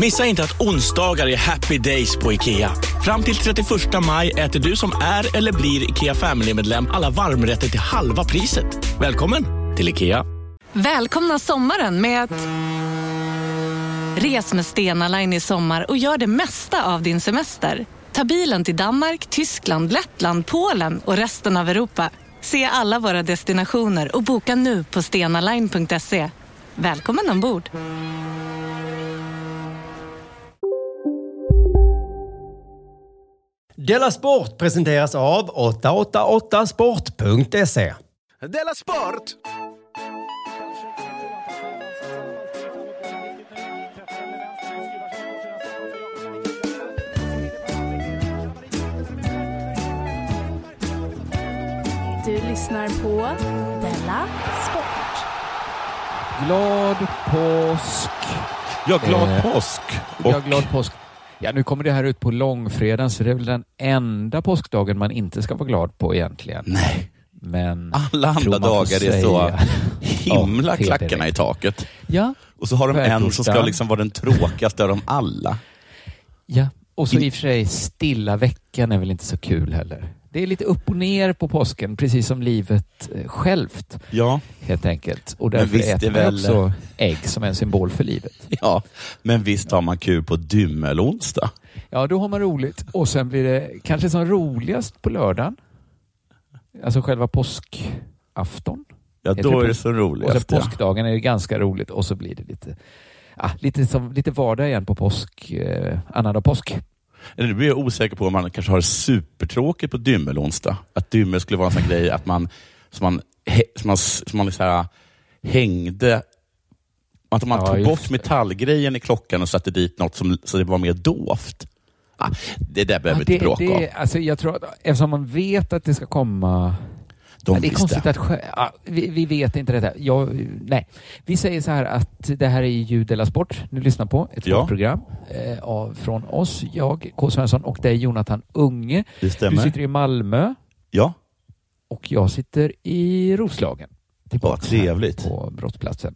Missa inte att onsdagar är happy days på IKEA. Fram till 31 maj äter du som är eller blir IKEA Family-medlem alla varmrätter till halva priset. Välkommen till IKEA. Välkomna sommaren med att... Res med Stena Line i sommar och gör det mesta av din semester. Ta bilen till Danmark, Tyskland, Lettland, Polen och resten av Europa. Se alla våra destinationer och boka nu på stenaline.se. Välkommen ombord! Della Sport presenteras av 888sport.se. Della Sport! Du lyssnar på Della Sport. Glad påsk! Ja, glad eh, påsk! Och... Ja, glad påsk. Ja, nu kommer det här ut på långfredagen, så det är väl den enda påskdagen man inte ska vara glad på egentligen. Nej. Men Alla andra dagar är så himla ja, klackarna i taket. Ja. Och så har de en som ska liksom vara den tråkigaste av dem alla. Ja, och så i och för sig stilla veckan är väl inte så kul heller. Det är lite upp och ner på påsken, precis som livet eh, självt. Ja. Helt enkelt. Och därför äter man väl... också ägg som en symbol för livet. Ja, men visst har man kul på dymmelonsdag? Ja, då har man roligt. Och sen blir det kanske som roligast på lördagen. Alltså själva påskafton. Ja, då är det så roligt. Och sen påskdagen är det ganska roligt och så blir det lite, ah, lite, som, lite vardag igen på påsk, eh, annandag påsk. Nu blir jag osäker på om man kanske har supertråkigt på dymmelonsdag. Att dymmel skulle vara en sån grej att man, som man, som man, som man liksom här, hängde att man ja, tog bort metallgrejen i klockan och satte dit något som, så det var mer dovt. Ah, det där behöver vi ja, inte bråka det, om. Alltså jag tror att, eftersom man vet att det ska komma de det är konstigt att ja, vi, vi, vet inte detta. Jag, nej. Vi säger så här att det här är ju Della Sport ni lyssnar på. Ett ja. program eh, av, från oss, jag, K. Svensson och dig Jonathan Unge. Det stämmer. Du sitter i Malmö. Ja. Och jag sitter i Roslagen. Tillbaka ja, trevligt. på brottsplatsen.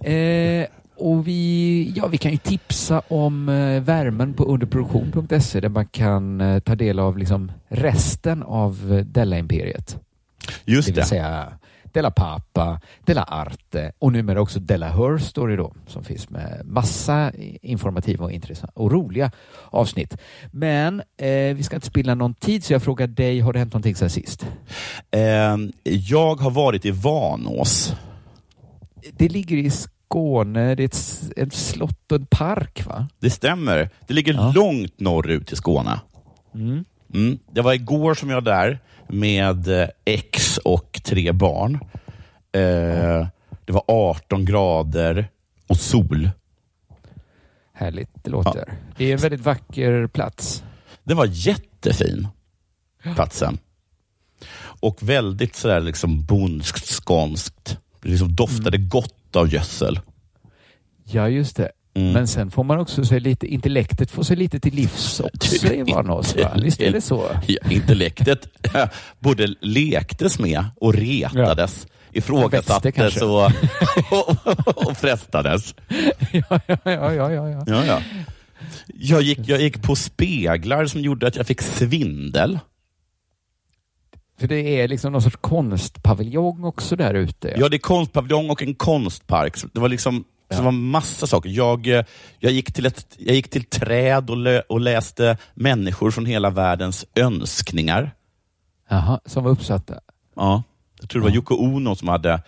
Eh, och vi, ja, vi kan ju tipsa om eh, värmen på underproduktion.se där man kan eh, ta del av liksom resten av eh, Della-imperiet. Just det. Det vill säga Della Papa, Della Arte och numera också Della Her Story då, som finns med massa informativa och intressanta och roliga avsnitt. Men eh, vi ska inte spilla någon tid så jag frågar dig, har det hänt någonting sen sist? Eh, jag har varit i Vanås. Det ligger i Skåne, det är ett, ett slott och en park va? Det stämmer. Det ligger ja. långt norrut i Skåne. Mm. Mm. Det var igår som jag var där med eh, ex och tre barn. Eh, det var 18 grader och sol. Härligt det låter. Ja. Det är en väldigt vacker plats. Den var jättefin, platsen. Och väldigt sådär liksom bondskt, skånskt. Det liksom doftade mm. gott av gödsel. Ja, just det. Mm. Men sen får man också se lite, intellektet får sig lite till livs också i Vanås. Visst är det så? Ja, intellektet både lektes med och retades. Ja. Ifrågasattes och, och, och frestades. Ja, ja, ja. ja, ja. ja, ja. Jag, gick, jag gick på speglar som gjorde att jag fick svindel. För det är liksom någon sorts konstpaviljong också där ute? Ja, det är konstpaviljong och en konstpark. Det var liksom Ja. Så det var massa saker. Jag, eh, jag, gick, till ett, jag gick till träd och, lö, och läste människor från hela världens önskningar. Jaha, som var uppsatta? Ja. Jag tror det var. Yoko Ono som hade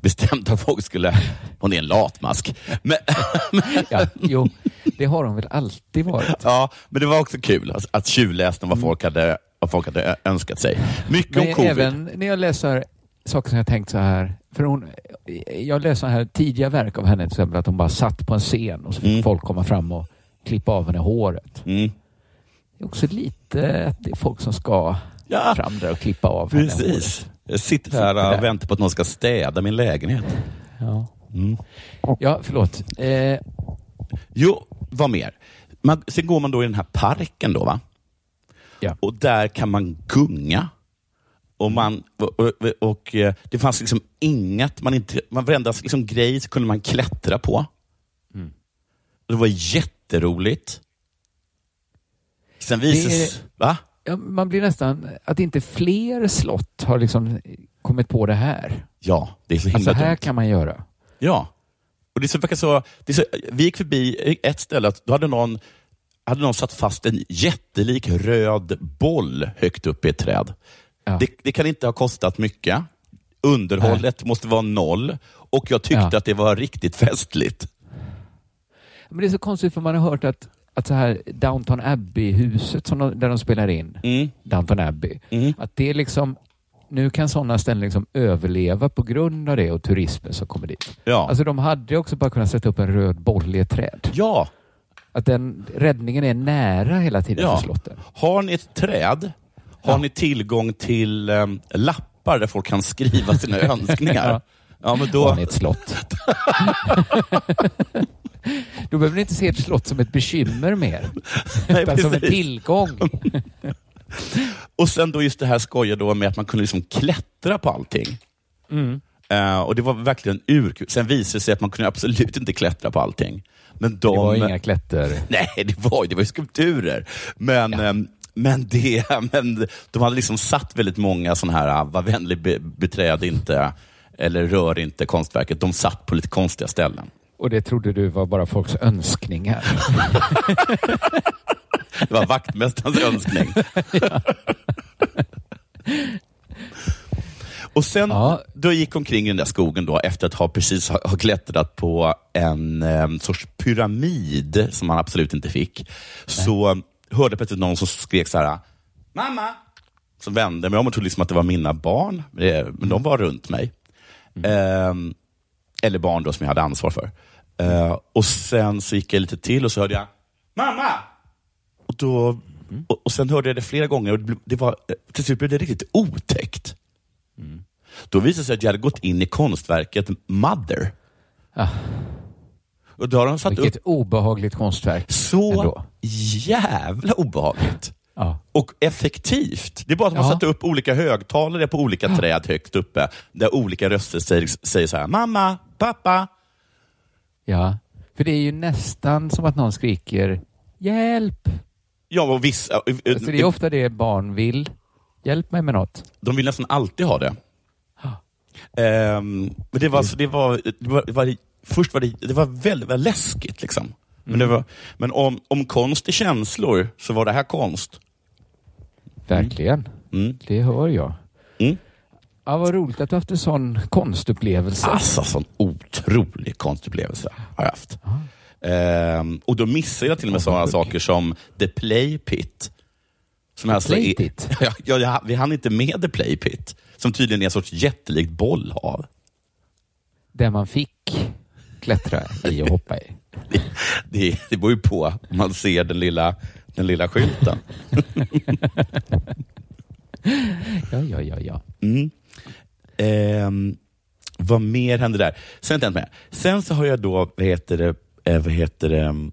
bestämt att folk skulle... Hon är en latmask. Men, ja, jo, det har hon väl alltid varit? Ja, men det var också kul att, att tjuvläsa vad, folk hade, vad folk hade önskat sig. Mycket men om covid. Även när jag läser saker som jag tänkt så här. För hon, jag läste här tidiga verk av henne, till exempel att hon bara satt på en scen och så fick mm. folk komma fram och klippa av henne håret. Mm. Det är också lite att det är folk som ska Ja. fram där och klippa av henne håret. Precis. Jag sitter här Sitter där. och väntar på att någon ska städa min lägenhet. Ja, Mm. ja förlåt. Eh, Jo, vad mer? Man, sen går man då i den här parken då va? Ja. Och där kan man gunga. Och, man, och, och, och eh, det fanns liksom inget, man inte, man, varenda liksom grej så kunde man klättra på. Mm. Och det var jätteroligt. Sen visade Det Va? ja, man blir nästan, att inte fler slott har liksom kommit på det här. Ja, det är så himla Alltså här kan man göra. Ja. Och det är så, verkar så, det så, vi gick förbi ett ställe, då hade någon, hade någon satt fast en jättelik röd boll högt upp i ett träd. Ja. Det, det kan inte ha kostat mycket. Underhållet måste vara noll och jag tyckte Ja. att det var riktigt festligt. Men det är så konstigt för man har hört att, att så här Downton Abbey-huset som de, där de spelar in, Mm. Downton Abbey, Mm. att det är liksom nu kan sådana ställen liksom överleva på grund av det och turismen som kommer dit. Ja. Alltså de hade också bara kunnat sätta upp en röd boll i ett träd. ja. Att den räddningen är nära hela tiden Ja. för slotten. Har ni ett träd, har Ja. ni tillgång till um, lappar där folk kan skriva sina önskningar. Ja. Ja, men då, Har ni ett slott? Då behöver ni inte se ett slott som ett bekymmer mer, Nej, utan som en precis. tillgång. Och sen då just det här skoja då med att man kunde liksom klättra på allting. Mm. Eh, och det var verkligen urkul. Sen visade det sig att man kunde absolut inte klättra på allting. Men de... Det var inga klätter. Nej, det var, det var ju skulpturer. Men, ehm, men, det, men de hade liksom satt väldigt många sådana här, ah, var vänlig, be, beträd inte, eller rör inte konstverket. De satt på lite konstiga ställen. Och det trodde du var bara folks önskningar. Det var vaktmästarens önskning. Och sen, Ja. då gick omkring i den där skogen då, efter att ha precis ha, ha klättrat på en em, sorts pyramid som man absolut inte fick, så um, hörde plötsligt någon som skrek så här, Mamma! Så vände mig om och trodde liksom att det var mina barn, Eh, men de var runt mig. Em, eller barn då som jag hade ansvar för. Eh, och sen så gick jag lite till och så hörde jag, Mamma! Och, då, och, och sen hörde jag det flera gånger och det, var, eh, till slut blev det riktigt otäckt. Då visade det sig att jag hade gått in i konstverket Mother. Ah. Och då har de satt Vilket upp obehagligt konstverk. så ändå. jävla obehagligt. Ja. Och effektivt. Det är bara att man Ja. satt upp olika högtalare på olika träd högt uppe, där olika röster säger, säger så här, mamma, pappa. ja. För det är ju nästan som att någon skriker hjälp. Ja, och vissa, eh, eh, Alltså det är ofta det barn vill. Hjälp mig med något. De vill nästan alltid ha det. Ehm, men det var, det var, det var, det var, först var det, det var väldigt, väldigt läskigt. Liksom. Men, det var, men om, om konst är känslor, så var det här konst. Verkligen. Mm. Det hör jag. Mm. Ja, vad roligt att du haft en sån konstupplevelse. Alltså, sån otrolig konstupplevelse har jag haft. Ehm, och då missade jag till och med sådana saker som The Play Pit. Som alltså Play är- Pit? Ja, ja, jag- vi hann inte med The Play Pit, som tydligen är en sorts jättelikt bollhav. Där man fick klättra i och hoppa i. Det, det, det beror ju på om man ser den lilla, den lilla skylten. Ja, ja, ja, ja. Mm. Ehm, vad mer hände där? Sen, med. Sen så har jag då, vad heter det, eh, vad heter det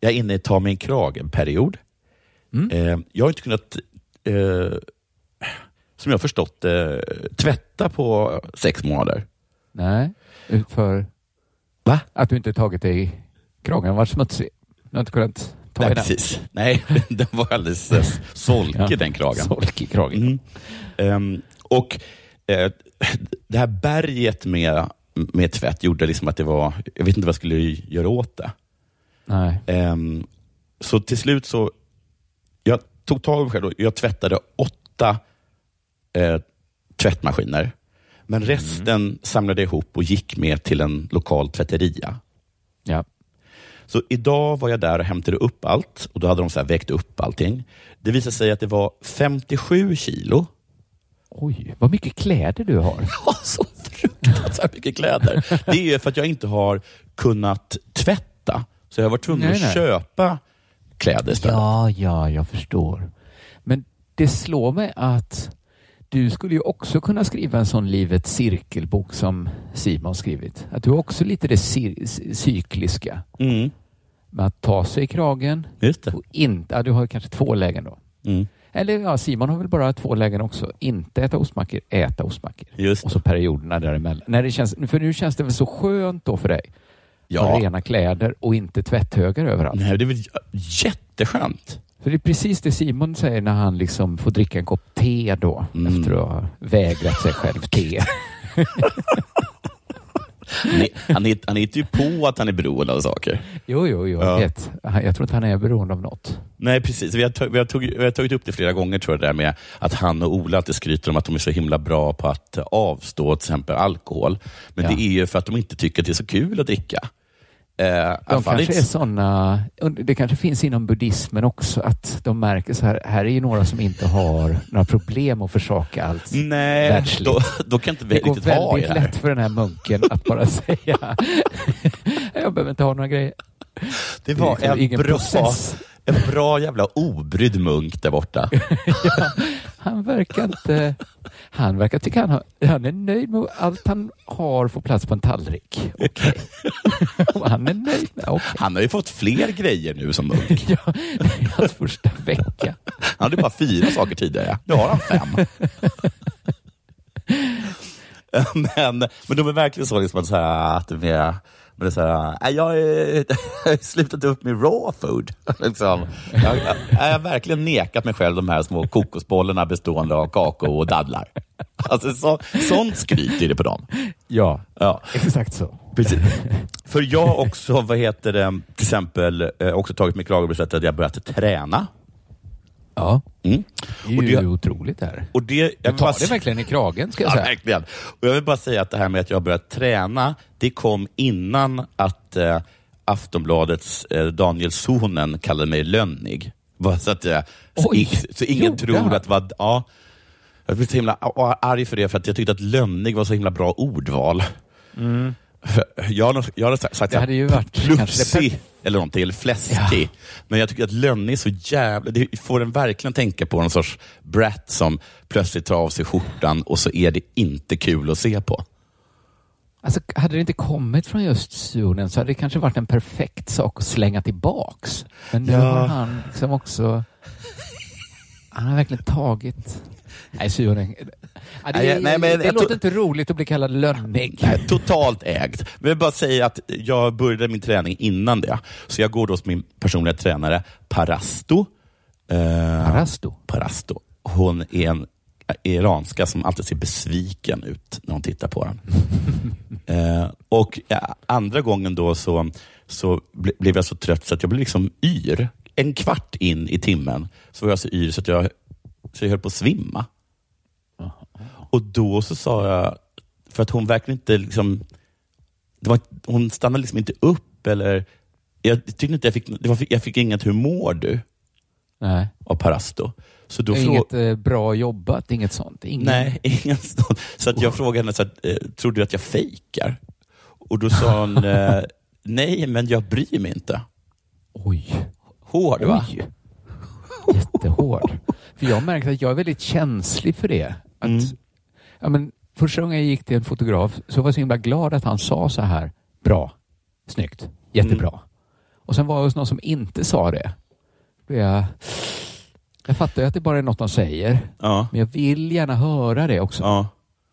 jag är inne i ta mig en kragen-period. Mm. Ehm, jag har inte kunnat, eh, som jag har förstått eh, tvätta på sex månader. Nej, för Va? att du inte tagit dig i kragen. har varit smutsig. Du har inte kunnat ta Nej, i den. precis. Nej, den var alldeles eh, solkig Ja, den kragen. Solkig kragen. Mm. Ehm, och eh, det här berget med, med tvätt gjorde liksom att det var, jag vet inte vad jag skulle göra åt det. Nej. Ehm, så till slut så, jag tog tag i mig själv och jag tvättade åtta eh, tvättmaskiner. Men resten samlade jag ihop och gick med till en lokal tvätteria. Ja. Så idag var jag där och hämtade upp allt och då hade de så här vägt upp allting. Det visade sig att det var 57 kilo. Oj, vad mycket kläder du har. Ja, så fruktansvärt mycket kläder. Det är för att jag inte har kunnat tvätta. Så jag var tvungen Nej, att nej. köpa kläder istället. Ja, ja, jag förstår. Men det slår mig att du skulle ju också kunna skriva en sån livets cirkelbok som Simon skrivit. Att du också lite det cykliska. Mm. Med att ta sig i kragen. Och inte, ja, du har kanske två lägen då. Mm. Eller ja, Simon har väl bara två lägen också. Inte äta ostmackor, äta ostmackor. Just Och så perioderna däremellan. När det känns, för nu känns det väl så skönt då för dig? Ja. Ha rena kläder och inte tvätthögar överallt. Nej, det är väl jätteskönt. För det är precis det Simon säger när han liksom får dricka en kopp te då Mm. efter att ha vägrat sig själv te. Han, är- han, hittar ju på att han är beroende av saker. Jo, jo, jo, Ja. jag vet. Jag tror inte han är beroende av något. Nej, precis. Vi har, vi, har tog, vi har tagit upp det flera gånger, tror jag, det där med att han och Ola alltid skryter om att de är så himla bra på att eh, avstå till exempel alkohol. Men Ja. det är ju för att de inte tycker att det är så kul att dricka. Eh, De kanske är sådana, det kanske finns inom buddhismen också, att de märker så här, här är ju några som inte har några problem att försaka allt Nej, världsligt. då, då kan inte vi Det går riktigt ha väldigt det här. lätt för den här munken att bara säga, jag behöver inte ha några grejer. Det var liksom en bra, process. en bra jävla obrydd munk där borta. ja, han verkar inte... Han verkar tycka han, har, han är nöjd med allt han har får plats på en tallrik. Okej. Och han är nöjd med... okej. Han har ju fått fler grejer nu som munk. Ja, hans första vecka. Han hade bara fyra saker tidigare. Nu har han fem. men, men de är verkligen så liksom att, så här, att de är, men det är så här, "Nej, jag, har slutat upp med raw food. liksom. jag, jag, jag har verkligen nekat mig själv de här små kokosbollarna bestående av kakao och dadlar. Alltså, så, sånt skryt är det på dem. Ja, Ja. exakt så. Precis. För jag har också, vad heter det, till exempel, eh, också tagit mig bestämt att jag börjat träna. Ja, Mm. det är Och ju det- otroligt det här. Och det, jag Du tar bara det verkligen i kragen ska jag Ja, säga. verkligen. Och jag vill bara säga att det här med att jag börjat träna, det kom innan att eh, Aftonbladets eh, Daniel Suhonen kallade mig lönnig. Bara så, att, eh, så, Oj, i- så ingen gjorde tror att var... Ja, jag blev så himla arg för det, för att jag tyckte att lönnig var så himla bra ordval. Jag har, nog- jag har sagt. Det hade ju varit perf- eller någonting, eller fläskig. Men jag tycker att lönnig är så jävla... Det får en verkligen tänka på någon sorts brat som plötsligt tar av sig skjortan och så är det inte kul att se på. Alltså, hade det inte kommit från just Sunen så hade det kanske varit en perfekt sak att slänga tillbaks. Men nu Ja. har han liksom också... Han har verkligen tagit... Nej. Ja, det Nej, nej, men det låter inte roligt att bli kallad lönnig. Nej, totalt ägd. Jag vill bara säga att jag började min träning innan det. Så jag går då hos min personliga tränare Parasto. Eh, Parasto? Parasto. Hon är en iranska som alltid ser besviken ut när hon tittar på den. eh, och ja, andra gången då så, så ble, blev jag så trött så att jag blev liksom yr. En kvart in i timmen så var jag så yr så att jag, så jag höll på att svimma. Och då så sa jag, för att hon verkligen inte liksom, det var, hon stannade liksom inte upp eller, jag tyckte inte jag fick, var, jag fick inget hur mår du? Nej. av Parasto. Så då inget eh, bra jobbat, inget sånt. Ingen... Nej, ingen sån. Så att jag frågade henne, så att, eh, tror du att jag fejkar? Och då sa hon, eh, nej, men jag bryr mig inte. Oj. Hård va? Jättehård. För jag har märkt att jag är väldigt känslig för det. Att, Mm. ja, men, första gången jag gick till en fotograf så var jag så himla glad att han sa så här. Bra, snyggt, jättebra. Mm. Och sen var jag hos någon som inte sa det. Då Jag, jag fattar ju att det bara är något de säger. Ja. Men jag vill gärna höra det också. Ja.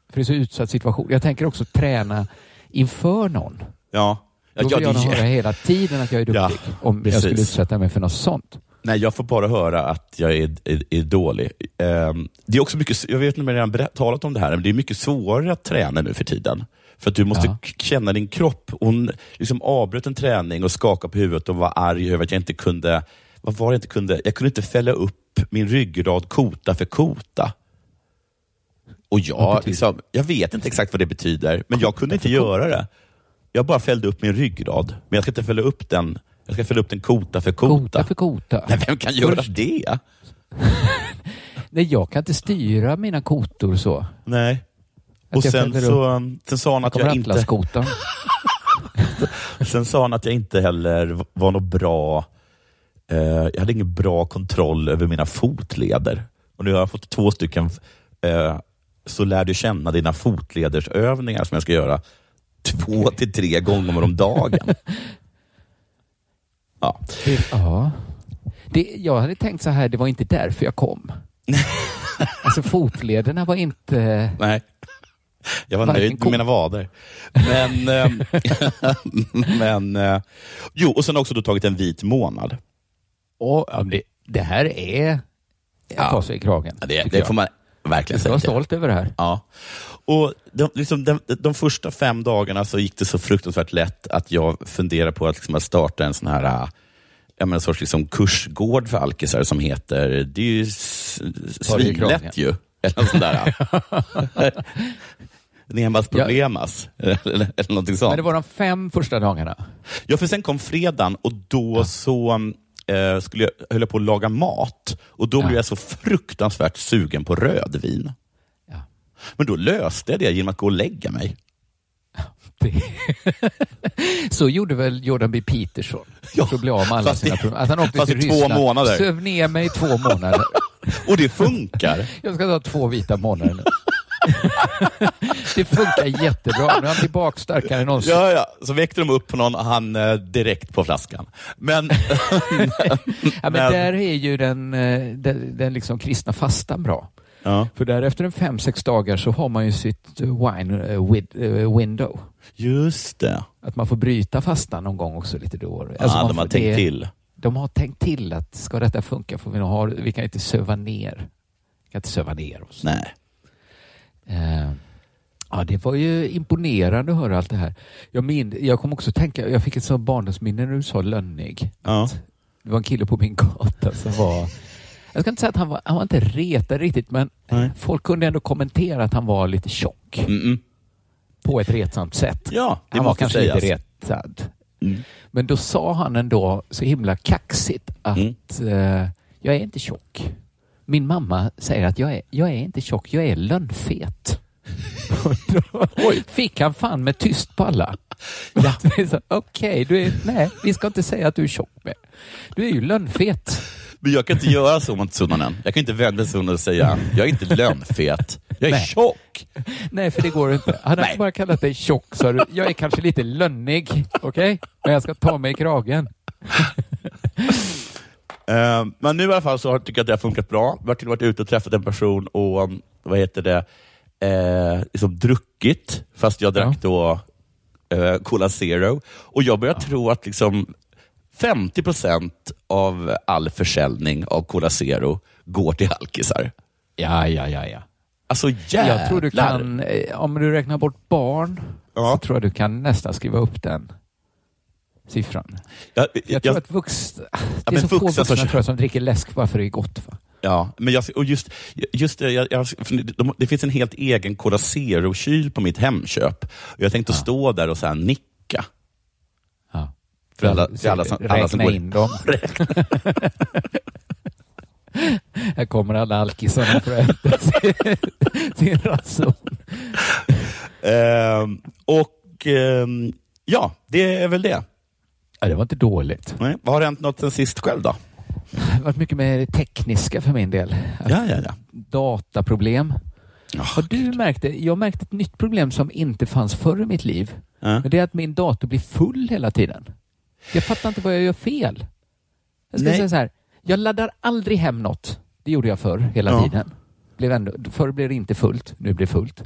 För det är så utsatt situation. Jag tänker också träna inför någon. Ja. Då vill jag nog höra hela tiden att jag är duktig. Ja, om precis. jag skulle utsätta mig för något sånt. Nej, jag får bara höra att jag är, är, är dålig. Ehm, det är också mycket, jag vet inte om jag redan talat om det här, men det är mycket svårare att träna nu för tiden. För att du måste Ja. känna din kropp. Hon liksom avbröt en träning och skakade på huvudet och var arg över att jag inte kunde, vad var det jag inte kunde? Jag kunde inte fälla upp min ryggrad kota för kota. Och jag, liksom, jag vet inte exakt vad det betyder, men jag kunde inte göra det. Jag bara fällde upp min ryggrad, men jag ska inte fälla upp den jag ska fälla upp den kota för kota. Kota för kota. Nej, vem kan göra det? Nej, jag kan inte styra mina kotor så. Nej. Att Och sen så sen sa Jag att jag inte... Sen sa han att jag inte heller var något bra... Eh, jag hade ingen bra kontroll över mina fotleder. Och nu har jag fått två stycken eh, så lär du känna dina fotledersövningar som jag ska göra två till tre gånger om dagen. Ja. ja. Det, jag hade tänkt så här, det var inte därför jag kom. alltså fotlederna var inte... Nej. Jag var nöjd med mina vader. Men, ehm, men eh, jo, och sen också du tagit en vit månad. Och, ja, det, det här är att ta sig i kragen. Det, det får man verkligen säga. Jag är stolt över det här. Ja. Och de, liksom, de, de, första fem dagarna så gick det så fruktansvärt lätt att jag funderade på att, liksom, att starta en sån här äh, ja, men en sorts liksom, kursgård för alkisar som heter, det är ju svinlätt ju. Eller något sånt där. Nemas problemas, ja. eller, eller någonting sånt. Men det var de fem första dagarna? Ja, för sen kom fredagen och då ja. så eh, skulle jag, höll jag på att laga mat och då ja. blev jag så fruktansvärt sugen på rödvin. Men då löste jag det genom att gå och lägga mig. så gjorde väl Jordan B. Peterson ja, för att bli av med alla sina problem. Att han åkte till Ryssland, månader. söv ner mig i två månader. och det funkar. Jag ska ta två vita månader nu. det funkar jättebra. Nu är han tillbaka starkare än någonsin. Ja, ja. Så väckte de upp någon han eh, direkt på flaskan. Men, ja, men, där är ju den, eh, den, den liksom kristna fastan bra. Ja. För där efter en fem, sex dagar så har man ju sitt wine uh, window. Just det. Att man får bryta fastan någon gång också lite då. Alltså ja, de har tänkt det, till. De har tänkt till att ska detta funka får vi nog ha, vi kan inte söva ner. Vi kan inte söva ner oss. Nej. Uh, ja, det var ju imponerande att höra allt det här. Jag, min, jag kom också tänka, jag fick ett sånt barndomsminne när du sa lönnig. Ja. Det var en kille på min gata som var jag ska inte säga att han var, han var inte retad riktigt, men Nej. folk kunde ändå kommentera att han var lite tjock. Mm -mm. På ett retsamt sätt. Ja, det han var kanske sägas. lite retad. Mm. Men då sa han ändå så himla kaxigt att mm. uh, jag är inte tjock. Min mamma säger att jag är, jag är inte tjock, jag är lönnfet. fick han fan med tyst på alla. Ja. Okej, okay, nej, vi ska inte säga att du är tjock mer. Du är ju lönnfet. Men jag kan inte göra så mot Sunnanen. Jag kan inte vända sig och säga, jag är inte lönnfet. Jag är Nej. tjock. Nej, för det går inte. Hade han bara kallat dig tjock så du, jag är kanske lite lönnig, okej? Okay? Men jag ska ta mig i kragen. Uh, men nu i alla fall så tycker jag att det har funkat bra. Vi har till och med varit ute och träffat en person och, um, vad heter det, uh, liksom druckit, fast jag drack ja. då uh, Cola Zero. Och jag börjar ja. tro att liksom 50 procent av all försäljning av Cola Zero går till alkisar. Ja, ja, ja, ja. Alltså jävlar. Jag tror du kan, eh, om du räknar bort barn, ja. så tror jag du kan nästan skriva upp den siffran. Ja, jag, jag tror att vux, det är så få vuxna tror jag, som dricker läsk bara för det är gott. Va? Ja, men jag, och just, just det, jag, jag, det finns en helt egen Cola Zero-kyl på mitt Hemköp. Jag tänkte ja. stå där och så nicka. För alla, för alla, som, alla som går... in dem. Här kommer alla alkisarna för att äta sin, sin ranson. Um, och um, ja, det är väl det. Ja, det var inte dåligt. Nej. Vad har hänt något sen sist själv då? Det har varit mycket mer tekniska för min del. Ja, ja, ja. Dataproblem. Oh, har du märkt det? Jag märkte ett nytt problem som inte fanns förr i mitt liv. Ja. Men det är att min dator blir full hela tiden. Jag fattar inte vad jag gör fel. Jag ska Nej. säga så här, jag laddar aldrig hem något. Det gjorde jag förr, hela ja. tiden. Blev ändå, förr blev det inte fullt, nu blir det fullt.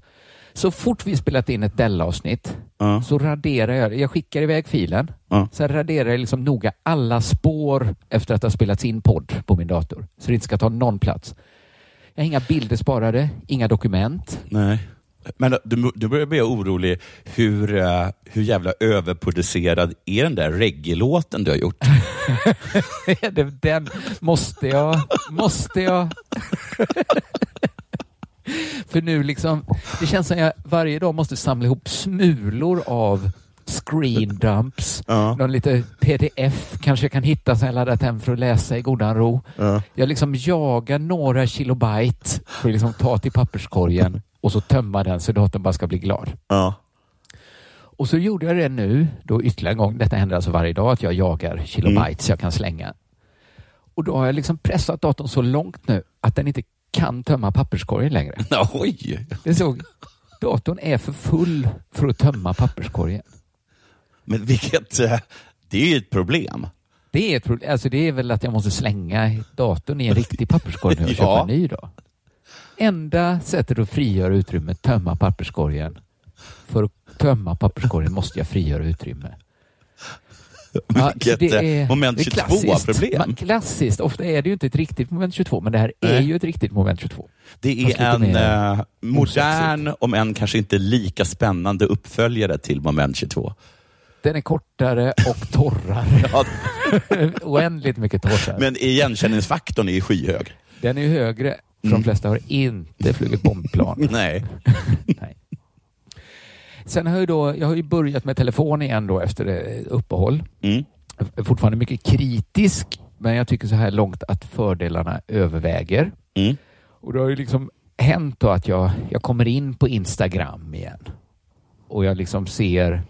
Så fort vi spelat in ett Della-avsnitt ja. så raderar jag Jag skickar iväg filen. Ja. Sen raderar jag liksom noga alla spår efter att det har spelats in podd på min dator. Så det inte ska ta någon plats. Jag har inga bilder sparade, inga dokument. Nej. Men du, du börjar bli orolig. Hur, uh, hur jävla överproducerad är den där reggae-låten du har gjort? den måste jag. Måste jag? För nu liksom, det känns som jag varje dag måste samla ihop smulor av screen dumps, ja. någon lite pdf kanske jag kan hitta som jag laddat hem för att läsa i godan ro. Ja. Jag liksom jagar några kilobyte för att liksom ta till papperskorgen och så tömma den så datorn bara ska bli glad. Ja. Och så gjorde jag det nu, då ytterligare en gång. Detta händer alltså varje dag, att jag jagar kilobytes jag kan slänga. Och då har jag liksom pressat datorn så långt nu att den inte kan tömma papperskorgen längre. Oj! Det såg, datorn är för full för att tömma papperskorgen. Men vilket... eh, Det är ju ett problem. Det är, ett, problem. alltså det är väl att jag måste slänga datorn i en riktig papperskorg nu och Ja. köpa en ny då. Enda sättet att frigöra utrymme, tömma papperskorgen. För att tömma papperskorgen måste jag frigöra utrymme. Ja, Vilket, eh, moment det är klassiskt. 22-problem. Man- Klassiskt. Ofta är det ju inte ett riktigt moment 22, men det här är Nej. ju ett riktigt moment 22. Det är en mer eh, modern, om än kanske inte lika spännande uppföljare till moment 22. Den är kortare och torrare. Ja, Oändligt mycket torrare. men igenkänningsfaktorn är ju skyhög. Den är högre. För de flesta har inte flugit bombplan. Nej. Nej. Sen har jag, då, jag har ju börjat med telefon igen då efter eh, uppehåll. Mm. Fortfarande mycket kritisk, men jag tycker så här långt att fördelarna överväger. Mm. Och det har ju liksom hänt då att jag, jag kommer in på Instagram igen. Och jag liksom ser...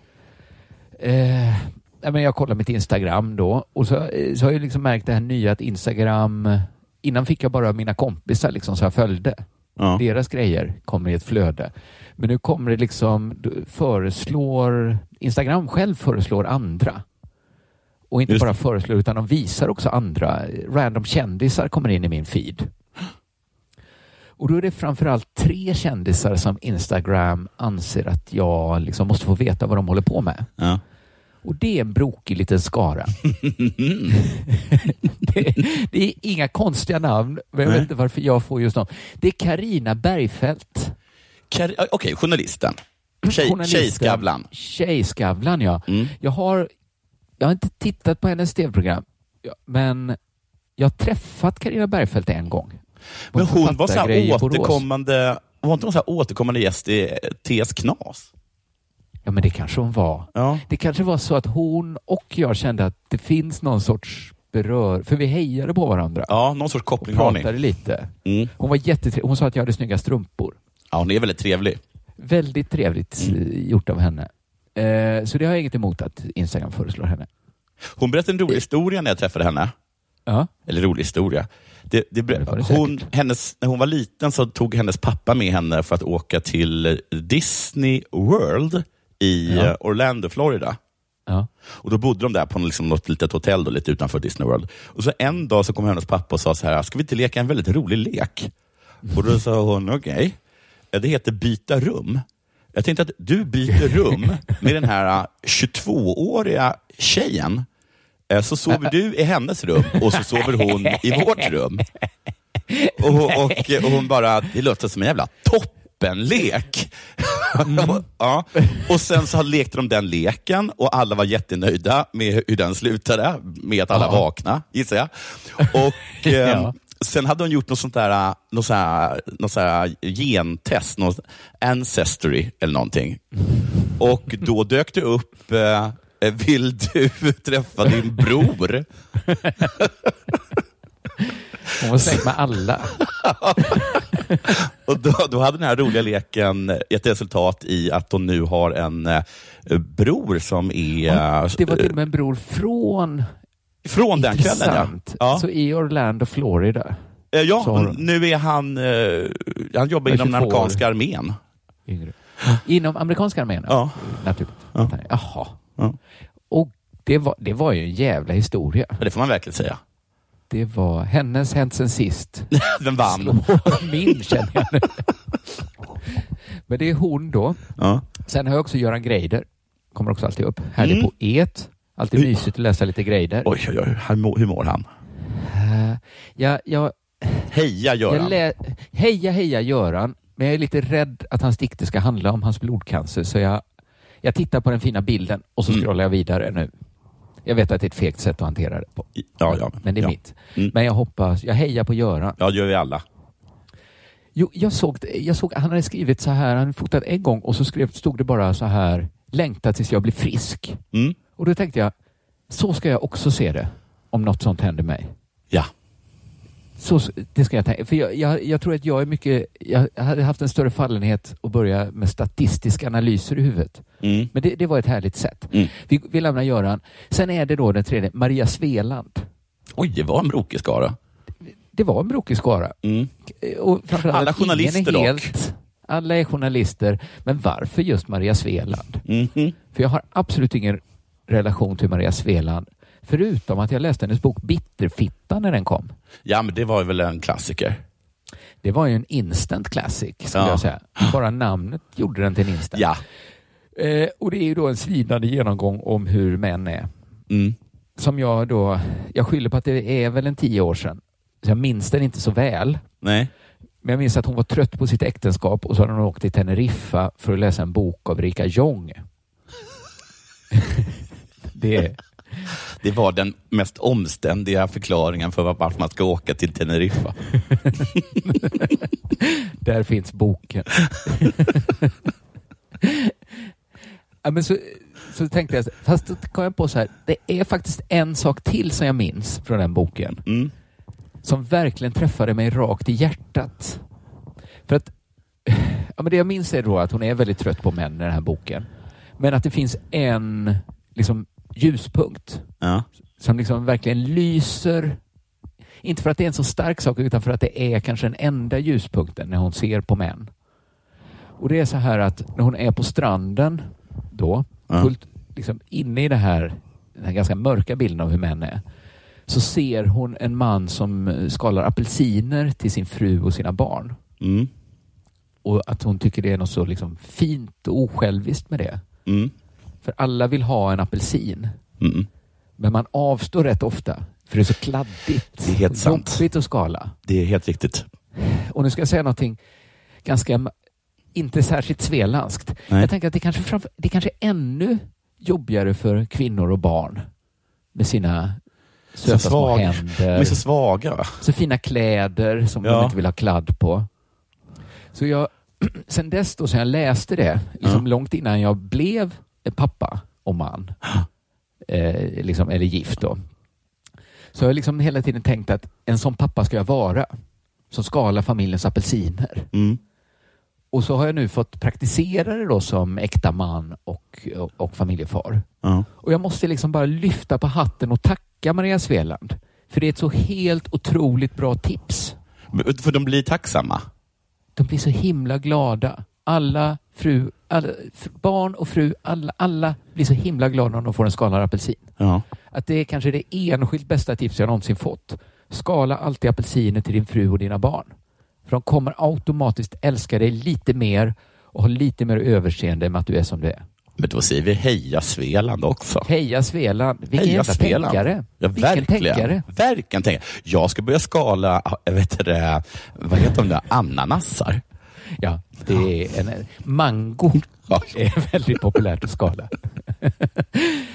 Eh, jag kollar mitt Instagram då och så, eh, så har jag liksom märkt det här nya att Instagram... Innan fick jag bara mina kompisar liksom så jag följde. Ja. Deras grejer kommer i ett flöde. Men nu kommer det liksom, föreslår, Instagram själv föreslår andra. Och inte Just bara föreslår utan de visar också andra. Random kändisar kommer in i min feed. Och då är det framförallt tre kändisar som Instagram anser att jag liksom måste få veta vad de håller på med. Ja. Och det är en brokig liten skara. det, det är inga konstiga namn, men jag Nej. vet inte varför jag får just dem. Det är Karina Bergfeldt. Kar- Okej, journalisten. Tjej, Journalisten. Tjejskavlan. Tjejskavlan, ja. Mm. Jag, har, jag har inte tittat på hennes tv-program, men jag har träffat Karina Bergfeldt en gång. Men en hon var så återkommande, var inte hon så återkommande gäst i eh, TS Knas? Ja, men det kanske hon var. Ja. Det kanske var så att hon och jag kände att det finns någon sorts berör... För vi hejade på varandra. Ja, någon sorts koppling har pratade ni. lite. Mm. Hon var jättetrevlig. Hon sa att jag hade snygga strumpor. Ja, hon är väldigt trevlig. Väldigt trevligt Mm. eh, gjort av henne. Eh, så det har jag inget emot att Instagram föreslår henne. Hon berättade en rolig historia när jag träffade henne. Ja. Eller rolig historia. Det, det, det hon, hennes, när hon var liten så tog hennes pappa med henne för att åka till Disney World i Ja. eh, Orlando, Florida. Ja. Och Då bodde de där på liksom något litet hotell då, lite utanför Disney World. Och så En dag så kom hennes pappa och sa så här, ska vi inte leka en väldigt rolig lek? Och Då sa hon, okej. Ja, Det heter byta rum. Jag tänkte att du byter rum med den här eh, 22-åriga tjejen. Eh, Så sover du i hennes rum och så sover hon i vårt rum. Och, och, och hon bara, det låter som en jävla toppenlek. ja. Och sen så lekte de den leken och alla var jättenöjda med hur den slutade, med att alla Ja. vaknade, gissar jag. Och, eh, Ja. Sen hade hon gjort något sånt där, något så här, något så här gentest, något ancestry eller någonting. Och då dök det upp, eh, vill du träffa din bror? Hon var släkt med alla. Och då, då hade den här roliga leken gett resultat i att hon nu har en eh, bror som är... eh, Det var till och med en bror från... Från den kvällen, ja. Ja. Så i Orlando, Florida. Eh, Ja, har nu är han... eh, Han jobbar inom den 22 år. amerikanska armén. Yngre. Inom amerikanska armén? Ja. Naturligt. Ja. Jaha. Ja. Och det var, det var ju en jävla historia. Det får man verkligen säga. Det var hennes hänt sen sist. Den vann. Slår min känner jag nu. Men det är hon då. Ja. Sen har jag också Göran Greider. Kommer också alltid upp. Härlig Mm. poet. Alltid Oj. mysigt att läsa lite Greider. Oj, oj, oj. Hur mår, hur han? Eh, jag, jag, Heja Göran. jag heja, heja Göran. Men jag är lite rädd att hans dikter ska handla om hans blodcancer. Så jag, jag tittar på den fina bilden och så Mm. scrollar jag vidare nu. Jag vet att det är ett fegt sätt att hantera det på. Ja, ja. Men det är ja. mitt. Mm. Men jag hoppas, jag hejar på Göran. Ja, det gör vi alla. Jo, jag såg, jag såg, han hade skrivit så här, han hade fotat en gång och så skrev, stod det bara så här, längta tills jag blir frisk. Mm. Och då tänkte jag, så ska jag också se det om något sånt händer mig. Ja. Så, det ska jag tänka. För jag, jag, jag tror att jag är mycket... Jag hade haft en större fallenhet att börja med statistiska analyser i huvudet. Mm. Men det, det var ett härligt sätt. Mm. Vi, vi lämnar Göran. Sen är det då den tredje, Maria Sveland. Oj, det var en brokig skara. Det var en brokig skara. Mm. Framförallt Alla journalister dock. helt, Alla är journalister. Men varför just Maria Sveland? Mhm. För jag har absolut ingen relation till Maria Sveland. Förutom att jag läste hennes bok Bitterfitta när den kom. Ja, men det var väl en klassiker. Det var ju en instant classic, skulle Ja. jag säga. Bara namnet gjorde den till en instant. Ja. Eh, och det är ju då en svidande genomgång om hur män är. Mm. Som jag då, jag skyller på att det är väl en tio år sedan. Så jag minns den inte så väl. Nej. Men jag minns att hon var trött på sitt äktenskap och så hade hon åkt till Teneriffa för att läsa en bok av Rika Jong. det, Det var den mest omständiga förklaringen för varför man ska åka till Teneriffa. där finns boken. ja, men så, så tänkte jag, fast då kom jag på så här, det är faktiskt en sak till som jag minns från den boken. Mm. Som verkligen träffade mig rakt i hjärtat. För att, ja, men det jag minns är då att hon är väldigt trött på män i den här boken. Men att det finns en liksom, ljuspunkt Ja. som liksom verkligen lyser. Inte för att det är en så stark sak utan för att det är kanske den enda ljuspunkten när hon ser på män. Och det är så här att när hon är på stranden då, Ja. fullt liksom inne i det här, den här ganska mörka bilden av hur män är, så ser hon en man som eh, skalar apelsiner till sin fru och sina barn. Mm. Och att hon tycker det är något så liksom fint och osjälviskt med det. Mm. För alla vill ha en apelsin. Mm. Men man avstår rätt ofta för det är så kladdigt. Det är helt sant. Jobbigt att skala. Det är helt riktigt. Och nu ska jag säga någonting ganska, inte särskilt svelanskt. Nej. Jag tänker att det kanske, framför, det kanske är ännu jobbigare för kvinnor och barn med sina söta Så små händer. De är så svaga. Va? Så fina kläder som Ja. de inte vill ha kladd på. Så jag, sen dess då, sen jag läste det, liksom Ja. långt innan jag blev pappa och man, eh, liksom, eller gift då, så har jag liksom hela tiden tänkt att en sån pappa ska jag vara, som skalar familjens apelsiner. Mm. Och så har jag nu fått praktisera det då som äkta man och, och, och familjefar. Ja. Och jag måste liksom bara lyfta på hatten och tacka Maria Sveland. För det är ett så helt otroligt bra tips. För de blir tacksamma. De blir så himla glada. Alla, fru, alla barn och fru, alla, alla blir så himla glada när de får en skalad apelsin. Ja. Att det är kanske det enskilt bästa tips jag någonsin fått. Skala alltid apelsiner till din fru och dina barn. För de kommer automatiskt älska dig lite mer och ha lite mer överseende med att du är som du är. Men då säger vi heja Svealand också. Heja Svealand! Vilken Heja jävla Svealand. tänkare! Ja, Vilken verkligen. tänkare! Verkligen tänkare. Jag ska börja skala, vet det, vad heter de där, ananasar. Ja, det är en mango Ja. är väldigt populärt att skala.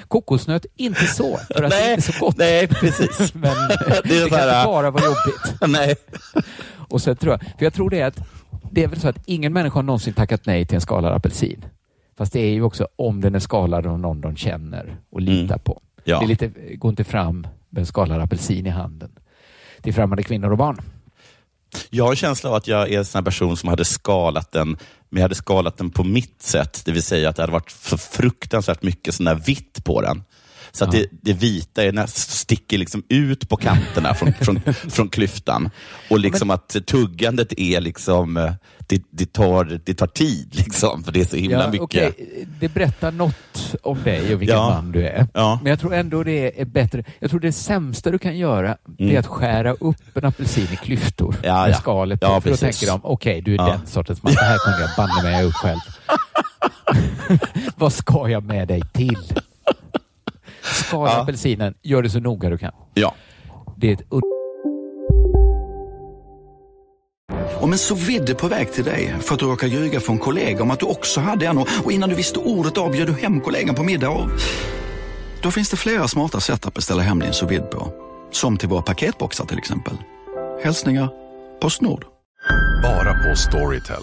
Kokosnöt, inte så, för att det är Nej, inte så gott. nej, precis. Men det, Det är så kan inte bara vara jobbigt. Nej. Och sen tror jag, för jag tror det är att det är väl så att ingen människa har någonsin tackat nej till en skalad apelsin. Fast det är ju också om den är skalad av någon de känner och litar på. Mm. Ja. Det är lite, gå inte fram med en skalad apelsin i handen till främmande kvinnor och barn. Jag har en känsla av att jag är en sån här person som hade skalat den, men jag hade skalat den på mitt sätt. Det vill säga att det hade varit så fruktansvärt mycket sån där vitt på den. Så att Ja. det, det vita är näst, sticker liksom ut på kanterna från, från, från klyftan. Och liksom att tuggandet är liksom, eh, det, det, tar, det tar tid liksom, för det är så himla mycket. okej, Det berättar något om dig och vilken Ja. man du är. Ja. Men jag tror ändå det är bättre. Jag tror det sämsta du kan göra Mm. är att skära upp en apelsin i klyftor Ja, med ja. skalet Ja. För då tänker de, okej du är Ja. den sortens man. Det här kunde jag banne mig upp själv. Vad ska jag med dig till? Skala Ja. apelsinen, gör det så noga du kan. Ja. Det är ett Om en så vidde på väg till dig för att du råkar ljuga från kollega om att du också hade en och och innan du visste ordet av du hem kollegan på middag och... Då finns det flera smarta sätt att beställa hem din sous på. Som till våra paketboxar till exempel. Hälsningar Postnord. Bara på Storytel.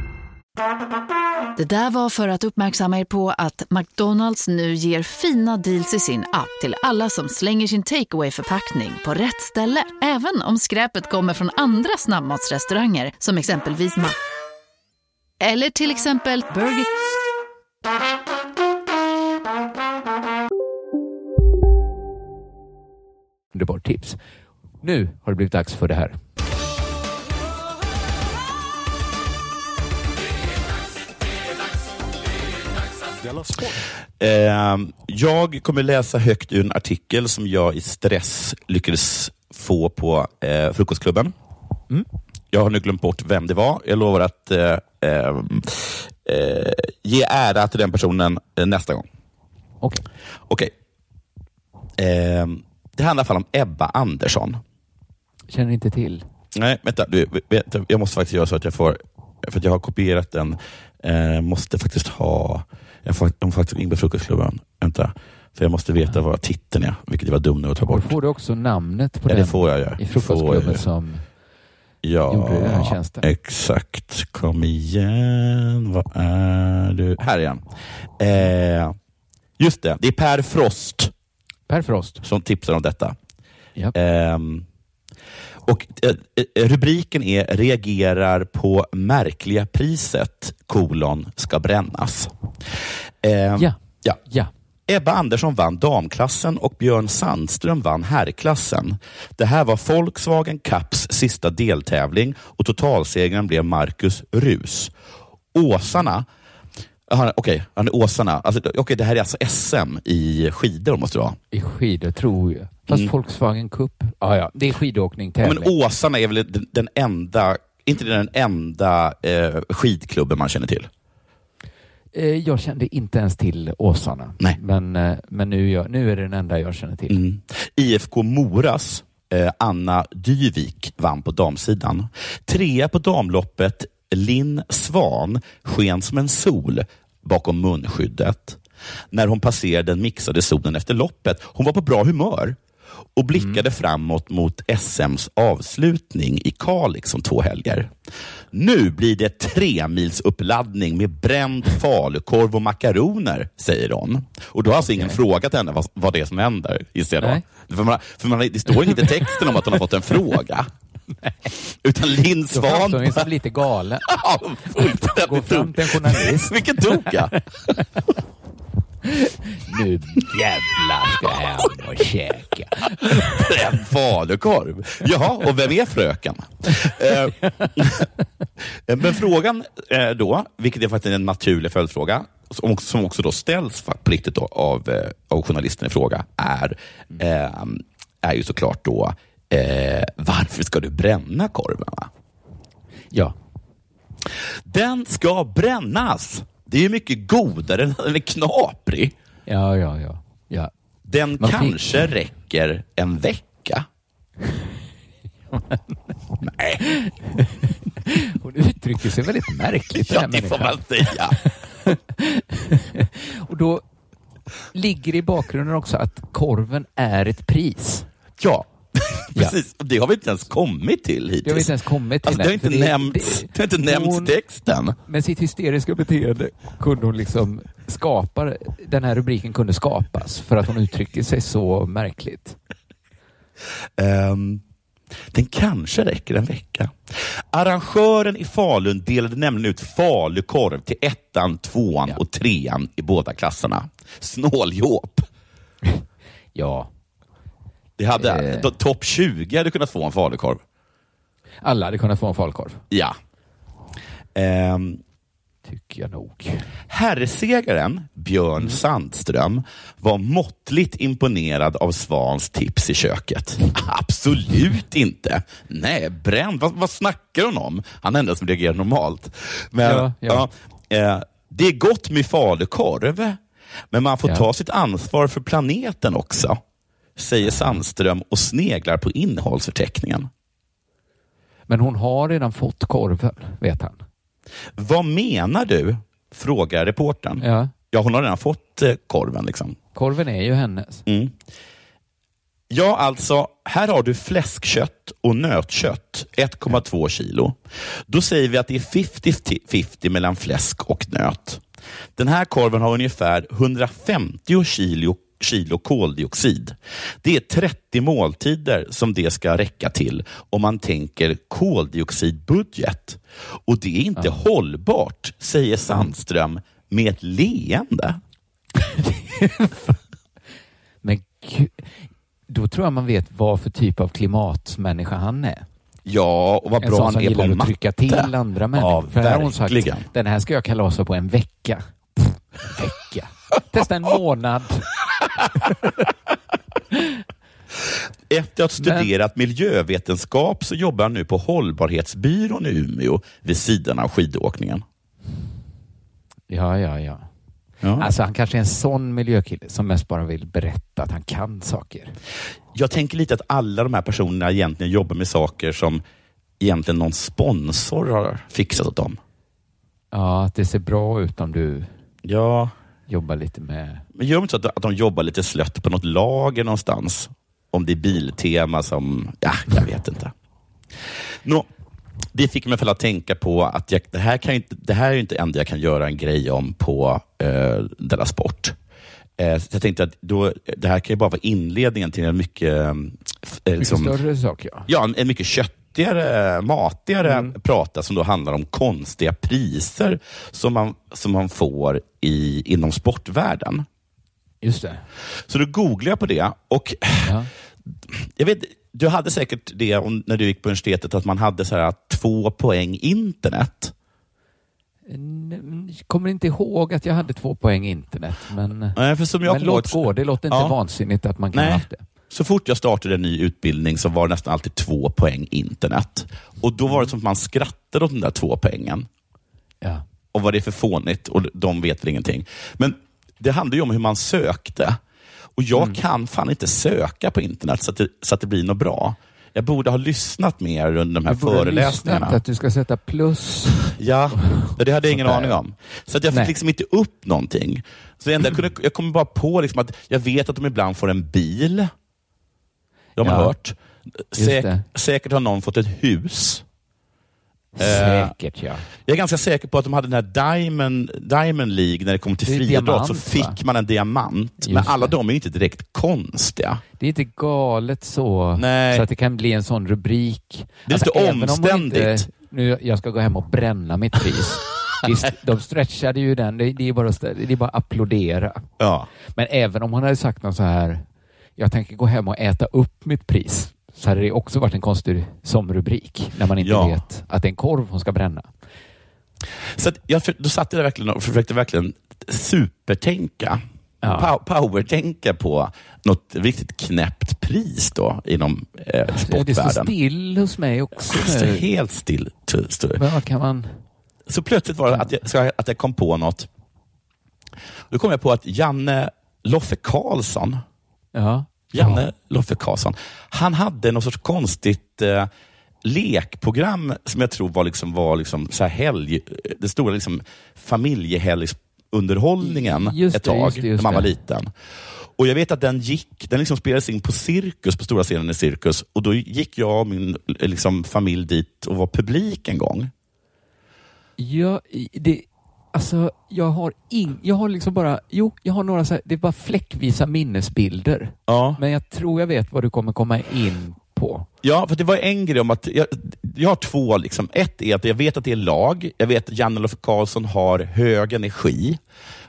Det där var för att uppmärksamma er på att McDonalds nu ger fina deals i sin app till alla som slänger sin takeaway förpackning på rätt ställe. Även om skräpet kommer från andra snabbmatsrestauranger som exempelvis Ma... Eller till exempel Burger... Underbart tips. Nu har det blivit dags för det här. Eh, jag kommer läsa högt ur en artikel som jag i stress lyckades få på eh, Frukostklubben. Mm. Jag har nu glömt bort vem det var. Jag lovar att eh, eh, eh, ge ära till den personen eh, nästa gång. Okej. Okej. Eh, det handlar i alla fall om Ebba Andersson. Känner inte till. Nej, vänta. Du, vänta. Jag måste faktiskt göra så att jag får, för att jag har kopierat den, eh, måste faktiskt ha, jag faktiskt in på Frukostklubben. Vänta, för jag måste veta vad titeln är, vilket var dum nu att ta bort. då får du också namnet på Ja, den det får jag ja. i frukostklubben som Ja, gjorde den här tjänsten. exakt. Kom igen. Vad är du? Här är han. Eh, just det, det är Per Frost. Per Frost. Som tipsar om detta. Ja. Ehm, och eh, eh, Rubriken är Reagerar på märkliga priset, kolon, ska brännas. Ehm, Ja. ja. Ja. Ebba Andersson vann damklassen och Björn Sandström vann herrklassen. Det här var Volkswagen Cups sista deltävling och totalsegern blev Marcus Rus. Åsarna Okej, han är Åsarna. Alltså, okej, det här är alltså SM i skidor måste det vara. I skidor tror jag. Fast Mm. Volkswagen Cup. Ja, ja. Det är skidåkning, tävling. men Åsarna är väl den, den enda, inte den enda eh, skidklubben man känner till? Eh, Jag kände inte ens till Åsarna. Nej. Men, eh, men nu, är jag, nu är det den enda jag känner till. Mm. IFK Moras eh, Anna Dyvik vann på damsidan. Trea på damloppet Linn Svan sken som en sol bakom munskyddet när hon passerade den mixade zonen efter loppet. Hon var på bra humör och blickade framåt mot SMs avslutning i Kalix om två helger. Nu blir det tre mils uppladdning med bränd falukorv och makaroner, säger hon. Och då har alltså ingen frågat henne vad, vad det är som händer, gissar jag då. För man, för man, det står inte i texten om att hon har fått en fråga. Utan Linn Då Svan... framstår lite galen. Gå fram till en journalist. Vilken toka! Nu jävlar ska jag hem och käka. Bränd falukorv. Jaha, och vem är fröken? Eh, Men frågan eh, då, vilket är faktiskt en naturlig följdfråga, som också, som också då ställs på riktigt då av, eh, av journalisten i fråga, är, är ju såklart då, eh, varför ska du bränna korven? va? Ja. Den ska brännas! Det är ju mycket godare än den är knaprig. Ja, ja, ja. ja. Den Man fick- kanske räcker en vecka. Nej, Hon uttrycker sig väldigt märkligt. ja, det får man säga. Och då ligger i bakgrunden också att korven är ett pris. Ja, Ja. precis. Det har vi inte ens kommit till hittills. Det har vi inte ens kommit till. Alltså, det har inte för nämnts, det, har inte nämnts hon- texten. Med sitt hysteriska beteende kunde hon liksom skapa, den här rubriken kunde skapas för att hon uttryckte sig så märkligt. Ehm, den kanske räcker en vecka. Arrangören i Falun delade nämligen ut falukorv till ettan, tvåan Ja. och trean i båda klasserna. Snåljåp. Ja, Det hade, Eh. Topp 20 hade kunnat få en falukorv. alla hade kunnat få en falukorv. Ja. Ehm, Tycker jag nog. Herrsegaren Björn Sandström var måttligt imponerad av Svans tips i köket. Absolut inte. Nej, bränd. Vad, vad snackar hon om? Han är den som reagerar normalt. Men, Ja, ja. ja, eh, det är gott med falukorv, men man får Ja. ta sitt ansvar för planeten också, säger Sandström och sneglar på innehållsförteckningen. Men hon har redan fått korven, vet han. Vad menar du? frågar reportern. Ja. Ja, hon har redan fått eh, korven. Liksom. Korven är ju hennes. Mm. Ja, alltså, här har du fläskkött och nötkött, 1,2 kilo. Då säger vi att det är 50-50 mellan fläsk och nöt. Den här korven har ungefär 150 kilo, kilo koldioxid. Det är 30 måltider som det ska räcka till om man tänker koldioxidbudget. Och det är inte hållbart, säger Sandström med ett leende. Men gud, då tror jag man vet vad för typ av klimatmänniska han är. Ja, och vad En bra sån han är på gillar att matte. trycka till andra människor. Ja, För här har hon sagt, verkligen. den här ska jag kalasa på en vecka. Pff, en vecka. Testa en månad. Efter att ha studerat miljövetenskap så jobbar han nu på Hållbarhetsbyrån i Umeå vid sidan av skidåkningen. Ja, ja, ja. Ja. Alltså han kanske är en sån miljökille som mest bara vill berätta att han kan saker. Jag tänker lite att alla de här personerna egentligen jobbar med saker som egentligen någon sponsor har fixat åt dem. Ja, att det ser bra ut om du Ja, jobbar lite med... men gör de inte så att, att de jobbar lite slött på något lager någonstans? Om det är Biltema som... Ja, jag vet inte. Nå, det fick mig att tänka på att jag, det, här kan inte, det här är inte det enda jag kan göra en grej om på eh, Della Sport. Eh, så jag tänkte att då, det här kan ju bara vara inledningen till en mycket... Eh, Mycket liksom- större sak, ja. Ja, en, en mycket köttigare, matigare Mm. prata som då handlar om konstiga priser som man, som man får i, inom sportvärlden. Just det. Så då googlade jag på det och jag vet, du hade säkert det om, när du gick på universitetet, att man hade så här två poäng internet. N- kommer inte ihåg att jag hade två poäng internet, men, Nej, för som jag men låt gå. Det låter inte Ja. vansinnigt att man kan Nej. ha haft det. Så fort jag startade en ny utbildning så var det nästan alltid två poäng internet. Och då var det som att man skrattade åt den där två poängen. Ja. Och vad det är för fånigt och de vet ingenting. Men det handlar ju om hur man sökte. Och jag Mm. kan fan inte söka på internet så att, det, så att det blir något bra. Jag borde ha lyssnat mer under de här Du borde föreläsningarna. lyssnat Att du ska sätta plus. Ja, det hade jag ingen aning om. Så att jag fick Nej. liksom inte upp någonting. Så det enda jag, kunde, jag kom bara på liksom att jag vet att de ibland får en bil. Det har man Ja. hört. Säk, säkert har någon fått ett hus. Eh, Säkert, ja. Jag är ganska säker på att de hade den här Diamond, Diamond League, när det kom till Det friidrott, så fick va? man en diamant. Just Men alla det. de är inte direkt konstiga. Det är inte galet så, Nej. så att det kan bli en sån rubrik. Det är lite om man omständigt. Inte, nu, jag ska gå hem och bränna mitt pris. De stretchade ju den. Det, är bara, det är bara att applådera. Ja. Men även om hon hade sagt något så här, jag tänker gå hem och äta upp mitt pris, så hade det också varit en konstig som rubrik, när man inte Ja. vet att det är en korv hon ska bränna. Så att jag, då satt jag där verkligen och försökte verkligen supertänka. Ja. Pow- Powertänka på något riktigt knäppt pris då inom eh, Ja, Det står sportvärlden. still hos mig också Det står helt still. står vad kan man... Så plötsligt var det att jag, att jag kom på något. Då kom jag på att Janne Loffe Karlsson, Ja. Janne Loffe Karlsson, han hade något sorts konstigt eh, lekprogram som jag tror var, liksom, var liksom så här helg, det stora liksom familjehelgsunderhållningen Just ett det, tag just det, just när man var liten. Och Jag vet att den gick, den liksom spelades in på Cirkus, på stora scenen i Cirkus. Och Då gick jag och min liksom, familj dit och var publik en gång. Ja, det, alltså, jag har in, jag har liksom bara, jo, jag har några så här, det är bara fläckvisa minnesbilder. Ja. Men jag tror jag vet vad du kommer komma in på. Ja, för det var en grej om att jag, jag har två. Liksom. Ett är att jag vet att det är lag. Jag vet att Janne Loffe Karlsson har hög energi.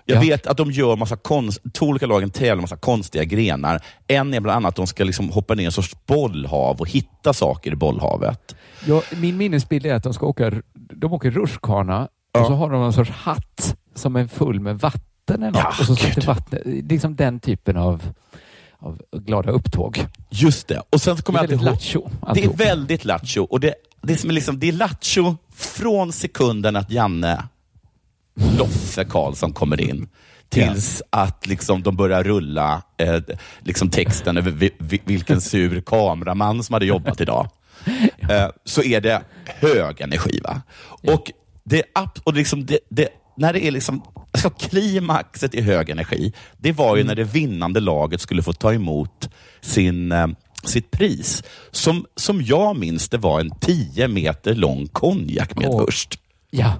Jag Ja. vet att de gör massa konst, två olika lagen tävlar massa konstiga grenar. En är bland annat att de ska liksom hoppa ner i en sorts bollhav och hitta saker i bollhavet. Ja, min minnesbild är att de ska åka, de åker rutschkana Ja. och så har de någon sorts hatt som är full med vatten eller något. Ja, och så sätter gud. vattnet, liksom den typen av, av glada upptåg. Just det. Och sen kommer Det är jag alltid väldigt ihåg- Det är väldigt lattjo. Och det, det, som är liksom, det är lattjo från sekunden att Janne Loffe Karlsson kommer in tills att liksom de börjar rulla eh, liksom texten över vi, vi, vilken sur kameraman som hade jobbat idag. Eh, så är det hög energi. Va? Och, det, och liksom det, det när det är liksom, alltså klimaxet i hög energi, det var ju när det vinnande laget skulle få ta emot sin, eh, sitt pris. Som, som jag minns det var en 10 meter lång konjakmedvurst. Ja.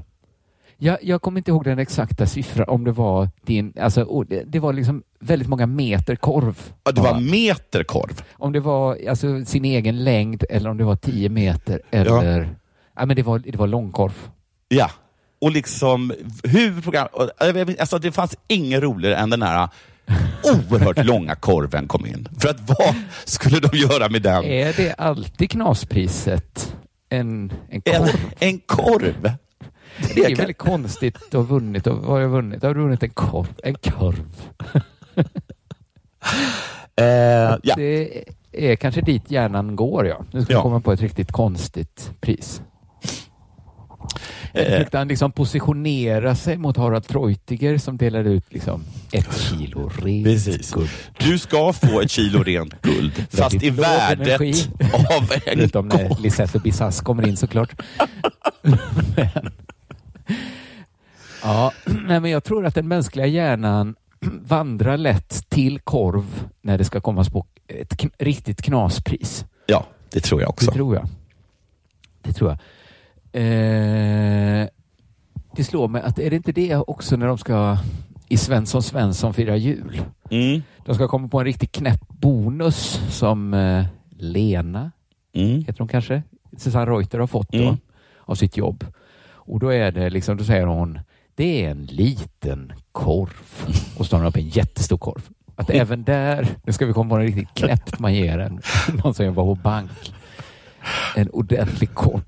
Jag, jag kommer inte ihåg den exakta siffran, om det var din... Alltså, det, det var liksom väldigt många meter korv. Ja, det var meter korv. Om det var alltså, sin egen längd eller om det var 10 meter eller... Ja. men det var, det var långkorv. Ja, och liksom hur program... Alltså, det fanns inget roligare än den här oerhört långa korven kom in. För att vad skulle de göra med den? Är det alltid knaspriset en, en En, korv? en korv? Det är väldigt konstigt att ha vunnit. Och vad har jag vunnit? Jag har vunnit en korv. En korv. Eh, ja. Det är kanske dit hjärnan går, ja. Nu ska Ja. komma på ett riktigt konstigt pris. Eh. Försökte han liksom positionera sig mot Harald Treutiger som delade ut liksom ett kilo rent Precis. guld. Du ska få ett kilo rent guld, fast i värdet energi. av en Förutom när Lisette och Bisas kommer in såklart. men, ja, nej, men jag tror att den mänskliga hjärnan vandrar lätt till korv när det ska komma på ett kn- riktigt knaspris. Ja, det tror jag också. Det tror jag. Det tror jag. Eh, det slår mig att är det inte det också när de ska i Svensson Svensson fira jul? Mm. De ska komma på en riktigt knäpp bonus som eh, Lena, Mm. heter hon kanske, Susanne Reuter har fått då Mm. av sitt jobb. Och då är det liksom, då säger hon, det är en liten korv. Och så tar hon upp en jättestor korv. Att även där, nu ska vi komma på en riktigt knäppt man ger en, någon som jobbar på bank. En ordentlig korv.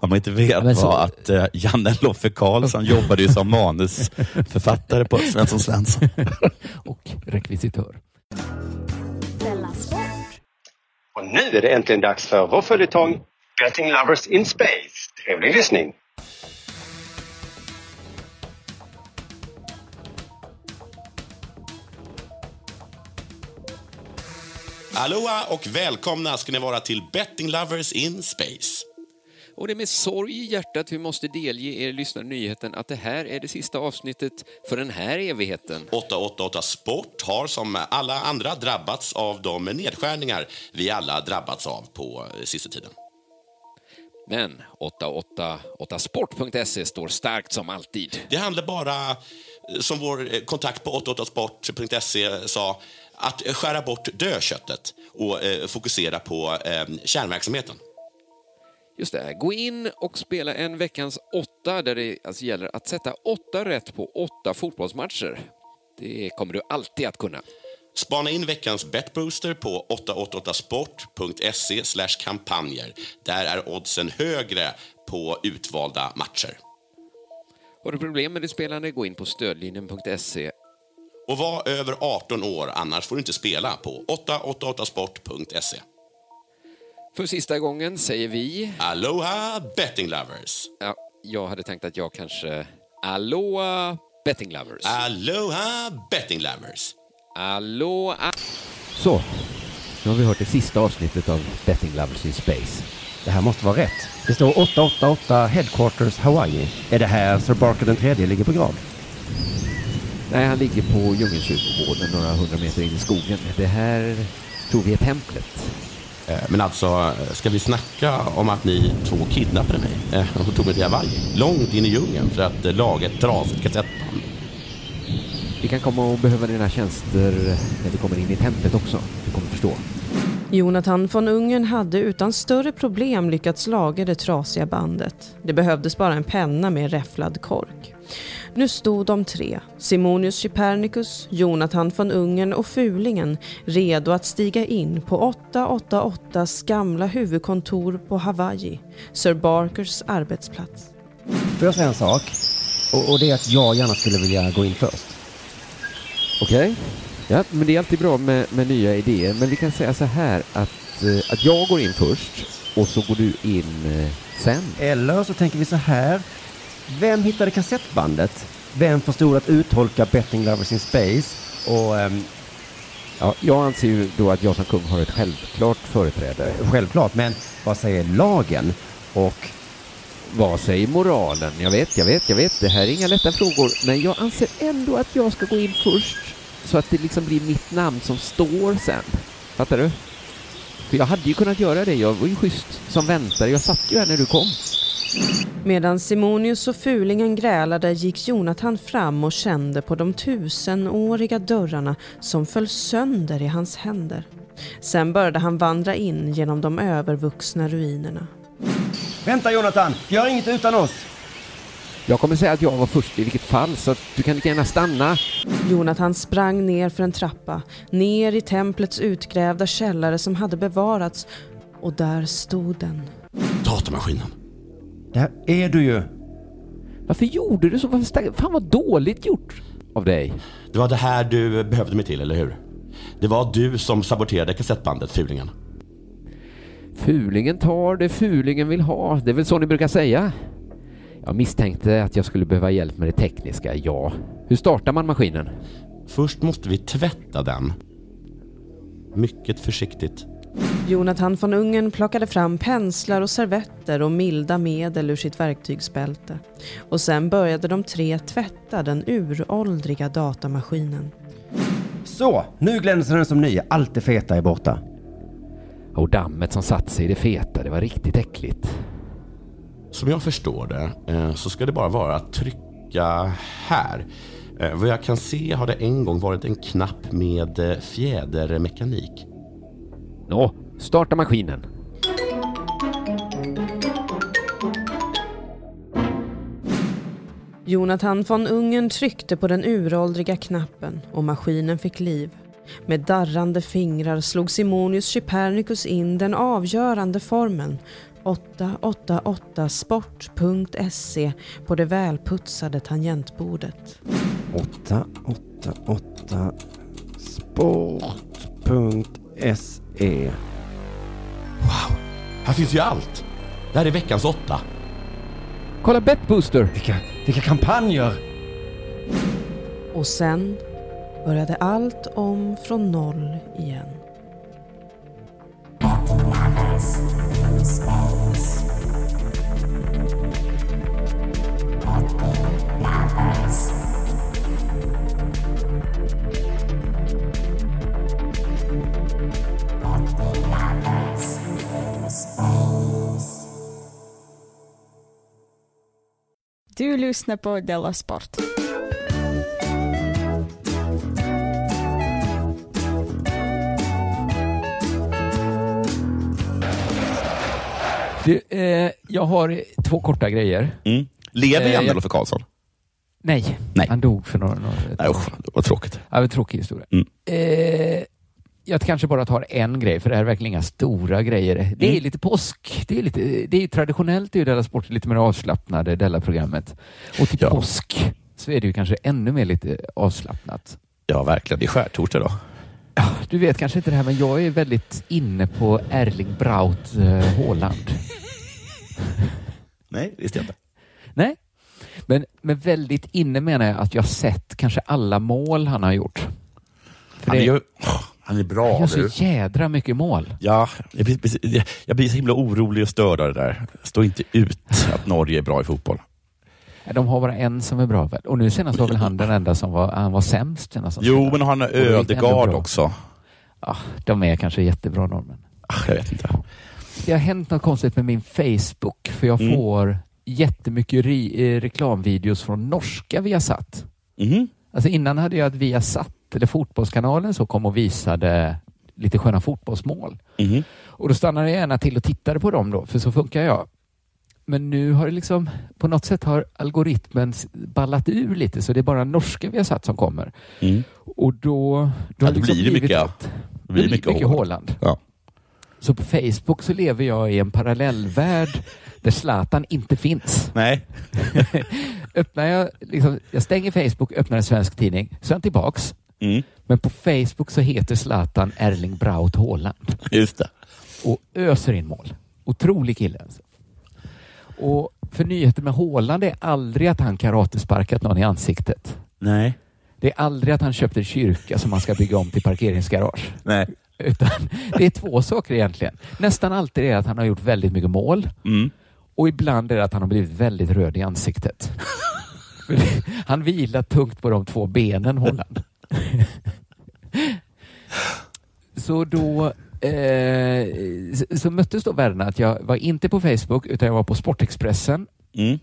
Vad man inte vet Men så- var att uh, Janne Loffe Karlsson jobbade ju som manusförfattare på Svensson Svensson. Och rekvisitör. Och nu är det äntligen dags för vår följetong Betting Lovers in Space. Trevlig lyssning! Aloha och välkomna ska ni vara till Betting Lovers in Space. Och det är med sorg i hjärtat vi måste delge er lyssnare nyheten att det här är det sista avsnittet för den här evigheten. 888 Sport har som alla andra drabbats av de nedskärningar vi alla drabbats av på eh, sista tiden. Men 888sport.se står starkt som alltid. Det handlar bara, eh, som vår eh, kontakt på 888sport.se sa, att eh, skära bort dödköttet och eh, fokusera på eh, kärnverksamheten. Just det, gå in och spela en veckans åtta där det alltså gäller att sätta åtta rätt på åtta fotbollsmatcher. Det kommer du alltid att kunna. Spana in veckans betbooster på 888sport.se kampanjer. Där är oddsen högre på utvalda matcher. Har du problem med ditt spelande, gå in på stödlinjen.se. Och var över 18 år, annars får du inte spela på 888sport.se. För sista gången säger vi... Aloha betting lovers! Ja, jag hade tänkt att jag kanske... Aloha betting lovers. Aloha betting lovers! Aloha... Så, nu har vi hört det sista avsnittet av Betting Lovers in Space. Det här måste vara rätt. Det står 888 Headquarters Hawaii. Är det här Sir Barker den tredje ligger på grav? Nej, han ligger på Djungelkyrkogården några hundra meter in i skogen. Det här tror vi är templet. Eh, Men alltså, ska vi snacka om att ni två kidnappade mig eh, och tog mig till Hawaii? Långt in i djungeln för att eh, laga ett trasigt kassettband. Vi kan komma och behöva dina tjänster när vi kommer in i templet också. Du kommer förstå. Jonathan von Ungern hade utan större problem lyckats laga det trasiga bandet. Det behövdes bara en penna med räfflad kork. Nu stod de tre, Simonius Copernicus, Jonathan von Ungern och Fulingen, redo att stiga in på 888s gamla huvudkontor på Hawaii, Sir Barkers arbetsplats. Får jag säga en sak? Och, och det är att jag gärna skulle vilja gå in först. Okej? Ja, men det är alltid bra med, med nya idéer. Men vi kan säga så här att, eh, att jag går in först och så går du in eh, sen. Eller så tänker vi så här. Vem hittade kassettbandet? Vem förstod att uttolka Betting Lovers in Space? Och um, Ja, jag anser ju då att jag som kung har ett självklart företräde. självklart, men vad säger lagen? Och Vad säger moralen? Jag vet, jag vet, jag vet. Det här är inga lätta frågor. Men jag anser ändå att jag ska gå in först. Så att det liksom blir mitt namn som står sen. Fattar du? För jag hade ju kunnat göra det. Jag var ju schysst som väntare. Jag satt ju här när du kom. Medan Simonius och Fulingen grälade gick Jonathan fram och kände på de tusenåriga dörrarna som föll sönder i hans händer. Sen började han vandra in genom de övervuxna ruinerna. Vänta Jonathan, gör inget utan oss. Jag kommer säga att jag var först i vilket fall, så du kan lika gärna stanna. Jonathan sprang ner för en trappa, ner i templets utgrävda källare som hade bevarats och där stod den. Datamaskinen. Där är du ju. Varför gjorde du så? Varför stack... Fan vad dåligt gjort av dig. Det var det här du behövde mig till, eller hur? Det var du som saboterade kassettbandet, Fulingen. Fulingen tar det fulingen vill ha. Det är väl så ni brukar säga? Jag misstänkte att jag skulle behöva hjälp med det tekniska, ja. Hur startar man maskinen? Först måste vi tvätta den. Mycket försiktigt. Jonathan von Ungern plockade fram penslar och servetter och milda medel ur sitt verktygsbälte. Och sen började de tre tvätta den uråldriga datamaskinen. Så, nu glänser den som ny. Allt det feta är borta. Och dammet som satt sig i det feta, det var riktigt äckligt. Som jag förstår det eh, så ska det bara vara att trycka här. Eh, Vad jag kan se har det en gång varit en knapp med eh, fjädermekanik. Nå, starta maskinen. Jonathan von Ungern tryckte på den uråldriga knappen och maskinen fick liv. Med darrande fingrar slog Simonius Chypernicus in den avgörande formeln 888sport.se på det välputsade tangentbordet. 888 sport.se Wow, här finns ju allt. Det här är veckans åtta. Kolla Betbooster! Vilka, vilka kampanjer! Och sen började allt om från noll igen. Du lyssnar på Della Sport. Du, eh, jag har två korta grejer. Mm. Lever Eh, Loffe Karlsson? Nej, Nej. han dog för några... några Nej, usch, det var tråkigt. Ja, det var en tråkig historia. Mm. Eh, jag kanske bara tar en grej, för det här är verkligen inga stora grejer. Det är Mm. lite påsk. Det är, lite, det är ju traditionellt i Della Sport lite mer avslappnade Della-programmet. Och till påsk så är det ju kanske ännu mer lite avslappnat. Ja, verkligen. Det är skärtorsdag då. Du vet kanske inte det här, men jag är väldigt inne på Erling Braut eh, Haaland. Nej, det visste jag inte. Nej, men, men väldigt inne menar jag att jag sett kanske alla mål han har gjort. För Han är, det- ju, han är bra han gör så jädra mycket mål. Ja, jag blir, jag- blir så himla orolig och störd av det där. Stå inte ut att Norge är bra i fotboll. De har bara en som är bra? Och nu senast var väl han den enda som var, han var sämst. senast Jo, men han har Ödegaard också. Ja, de är kanske jättebra norrmän. Ah, Jag vet inte. Det har hänt något konstigt med min Facebook, för jag Mm. får jättemycket re- eh, reklamvideos från norska Viasat. Mhm. Alltså innan hade jag att Viasat, eller Fotbollskanalen, så kom och visade lite sköna fotbollsmål. Mhm. Och då stannade jag gärna till och tittade på dem då, för så funkar jag. Men nu har det liksom, på något sätt har algoritmen ballat ur lite, så det är bara norska Viasat som kommer. Mm. Och då... då Ja, har då liksom blir det mycket, att- det blir mycket mycket. Haaland. Ja. Så på Facebook så lever jag i en parallellvärld där Zlatan inte finns. Nej. öppnar jag, liksom, jag stänger Facebook, öppnar en svensk tidning, han tillbaks. Mm. Men på Facebook så heter Zlatan Erling Braut Haaland. Just det. Och öser in mål. Otrolig kille alltså. Och för nyheten med Haaland är aldrig att han karatesparkat någon i ansiktet. Nej. Det är aldrig att han köpte en kyrka som man ska bygga om till parkeringsgarage. Nej. Utan det är två saker egentligen. Nästan alltid är att han har gjort väldigt mycket mål Mm. Och ibland är det att han har blivit väldigt röd i ansiktet. Han vilar tungt på de två benen, Holland. Så då eh, så- möttes då världarna att jag var inte på Facebook utan jag var på Sportexpressen. Mm.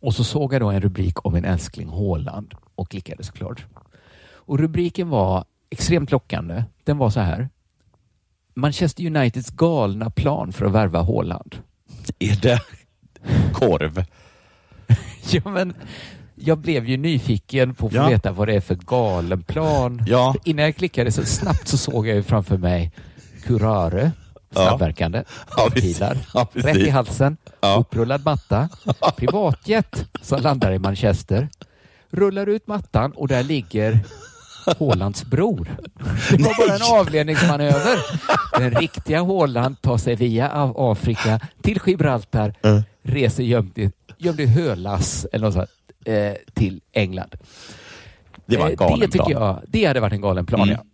Och så såg jag då en rubrik om min älskling Håland och klickade såklart. Och rubriken var extremt lockande. Den var så här. Manchester Uniteds galna plan för att värva Håland. Är det korv? ja, men jag blev ju nyfiken på att få Ja. veta vad det är för galen plan. Ja. Innan jag klickade så snabbt så såg jag ju framför mig Curare, snabbverkande, Ja, pilar, Ja, rätt i halsen, Ja. upprullad matta, privatjet som landar i Manchester, rullar ut mattan och där ligger Hålands bror. Det var bara en avledningsmanöver. Den riktiga Håland tar sig via Af- Afrika till Gibraltar, reser gömd i, gömd i hölass eller något sånt, eh, till England. Det var en Eh, galen det tycker plan. Jag, det hade varit en galen plan, Mm. ja.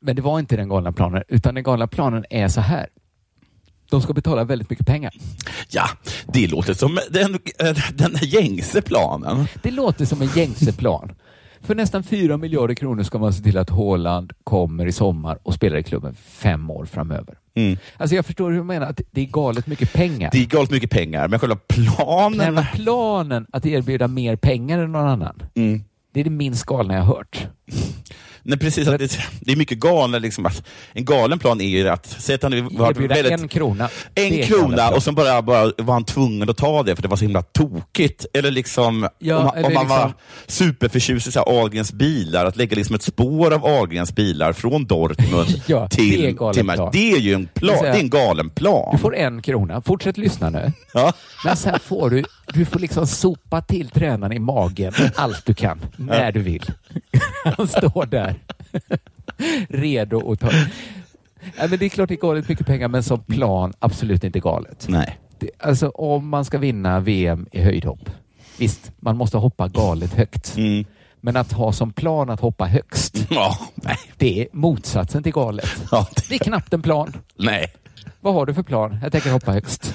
Men det var inte den galna planen, utan den galna planen är så här. De ska betala väldigt mycket pengar. Ja, det låter som den, eh, den gängse planen. Det låter som en gängse plan. För nästan 4 miljarder kronor ska man se till att Haaland kommer i sommar och spelar i klubben fem år framöver. Mm. Alltså jag förstår hur du menar, att det är galet mycket pengar. Det är galet mycket pengar, men själva planen... Själva planen att erbjuda mer pengar än någon annan, Mm. det är det minst galna jag har hört. Nej, precis. Att det, det är mycket galna. Liksom, att en galen plan är ju att... Säg att han var väldigt, en krona. En Det är krona och sen bara, bara var han tvungen att ta det för det var så himla tokigt. Eller liksom, Ja, om, man- om man var liksom- superförtjust i Ahlgrens bilar, att lägga liksom ett spår av Ahlgrens bilar från Dortmund Ja, det till, är galen till plan. Det är ju en, plan, Det säga- det är en galen plan. Du får en krona. Fortsätt lyssna nu. Ja. Men sen får du, du får liksom sopa till tränaren i magen allt du kan, när du vill. Han står där, redo att ta... Nej, men det är klart det är galet mycket pengar, men som plan absolut inte galet. Nej. Det, alltså om man ska vinna VM i höjdhopp, visst, man måste hoppa galet högt. Mm. Men att ha som plan att hoppa högst, Ja, nej. det är motsatsen till galet. Ja, Det är knappt en plan. nej. Vad har du för plan? Jag tänker hoppa högst.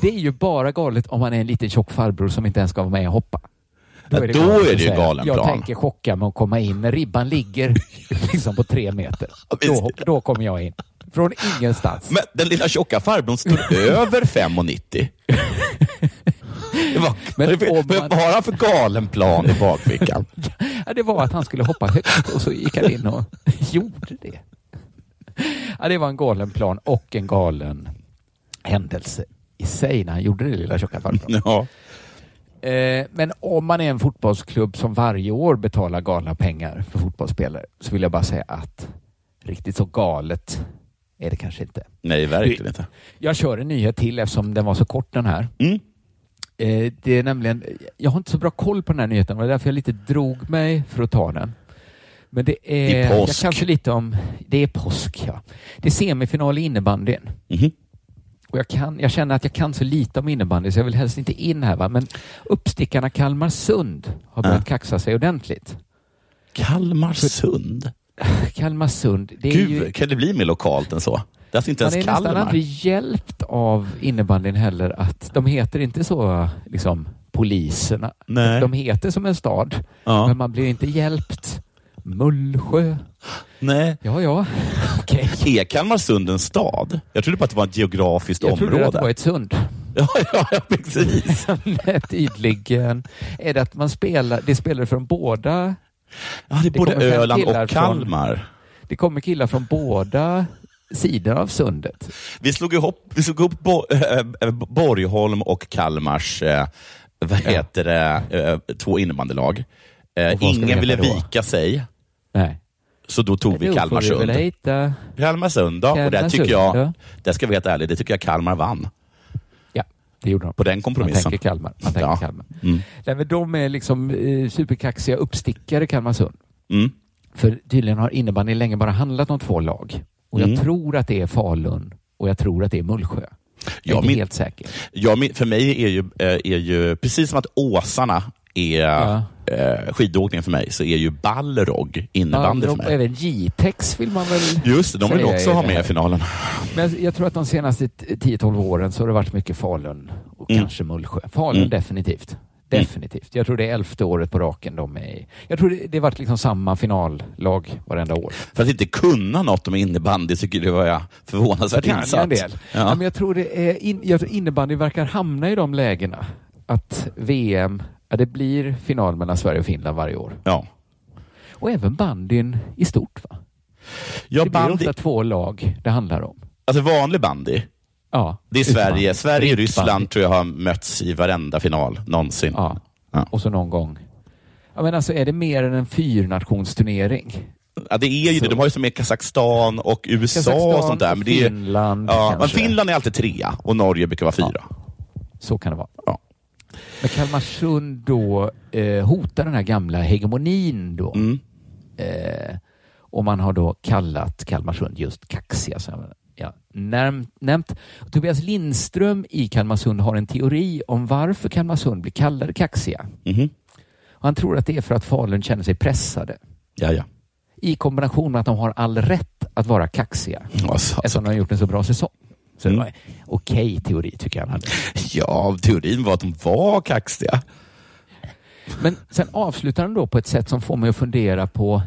Det är ju bara galet om man är en liten tjock farbror som inte ens ska vara med och hoppa. Då är att det ju galen Jag plan." tänker chocka med att komma in när ribban ligger liksom på tre meter. Då, då kommer jag in. Från ingenstans. Men den lilla tjocka farbrorn står över 5,90. Det var, Men vad har han för galen plan i bakfickan? Ja, det var att han skulle hoppa högt och så gick han in och gjorde det. Ja, det var en galen plan och en galen händelse i sig när han gjorde det lilla tjocka farbrorn. Ja. Eh, Men om man är en fotbollsklubb som varje år betalar galna pengar för fotbollsspelare så vill jag bara säga att riktigt så galet är det kanske inte. Nej, verkligen inte. Jag kör en nyhet till eftersom den var så kort den här. Mm. Eh, Det är nämligen, jag har inte så bra koll på den här nyheten och det är därför jag lite drog mig för att ta den. Men det är, Det är jag påsk. kan så lite om, det är påsk ja. Det är semifinal i innebandyn. Mhm. Och jag, kan, jag känner att jag kan så lite om innebandy så jag vill helst inte in här va. Men uppstickarna Kalmarsund har börjat Ja. kaxa sig ordentligt. Kalmarsund? Kalmarsund, det är Gud, ju... kan det bli mer lokalt än så? Det är alltså inte Man är ens nästan Kalmar. aldrig hjälpt av innebandyn heller att de heter inte så liksom poliserna. Nej. De heter som en stad, Ja. men man blir inte hjälpt. Mullsjö. Nej. Ja, ja. Okej. Är Kalmarsund en stad? Jag trodde bara att det var ett geografiskt Jag område. trodde att det var ett sund. Ja, ja, ja, precis. Men Tydligen är det att man spelar, det spelar från båda. Ja, det är både kommer fem Öland och Kalmar. Det kommer killar från båda sidor av sundet. Vi slog ihop, vi slog ihop Bo, äh, Borgholm och Kalmars äh, vad heter det, äh, två innebandylag. Ingen ville vika sig, Nej. så då tog vi Kalmarsund. vi väl hitta... Kalmarsund, då. och där tycker jag, ja. där ska vi vara helt ärliga, det tycker jag Kalmar vann. Ja, det gjorde de. På den Man kompromissen. tänker Kalmar. Man tänker Ja. Kalmar. Mm. Nej, men de är liksom eh, superkaxiga uppstickare Kalmarsund. Mm. För tydligen har innebandy länge bara handlat om två lag. Och jag Mm. tror att det är Falun och jag tror att det är Mullsjö. Jag är Ja, min- helt säker. Ja, min- för mig är ju, eh, är ju precis som att Åsarna är Ja. eh, skidåkning för mig, så är ju Balrog innebandy för Ja, mig. även Jitex vill man väl Just det, de vill också ha det med i finalen. Men jag- tror att de senaste t- 10-12 åren så har det varit mycket Falun och Mm. kanske Mullsjö. Falun Mm. definitivt. Definitivt. Jag tror det är elfte året på raken de är i. Jag tror det, det har varit liksom samma finallag varenda år. För att inte kunna något om innebandy tycker var jag förvånansvärt kan jag insatt. en del. Ja. men jag tror det är in, jag tror innebandy verkar hamna i de lägena. Att VM, ja, det blir final mellan Sverige och Finland varje år. Ja. Och även bandyn i stort va? Ja, det blir bandy- ofta två lag det handlar om. Alltså vanlig bandy, Ja, det är. Sverige. Sverige och. Ryssland tror jag har mötts i varenda final någonsin. Ja. Och så någon gång. Ja, men alltså är det mer än en fyrnationsturnering? Ja, det är ju det. De har ju som med Kazakstan och USA Kazakstan och sånt där. Men det är, Finland ja, men kanske. Finland är alltid trea och Norge brukar vara fyra. Så kan det vara. Ja. Men Kalmarsund då eh, hotar den här gamla hegemonin då. Mm. Eh, och man har då kallat Kalmarsund just kaxiga. Så jag näm- nämnt. Tobias Lindström i Kalmarsund har en teori om varför Kalmarsund blir kallade kaxiga. Och han tror att det är för att Falun känner sig pressade. Ja, ja. I kombination med att de har all rätt att vara kaxiga. Alltså, Eftersom de har gjort en så bra säsong. Så Mm. det var okej teori tycker jag han hade. Ja, teorin var att de var kaxiga. Men sen avslutar han då på ett sätt som får mig att fundera på,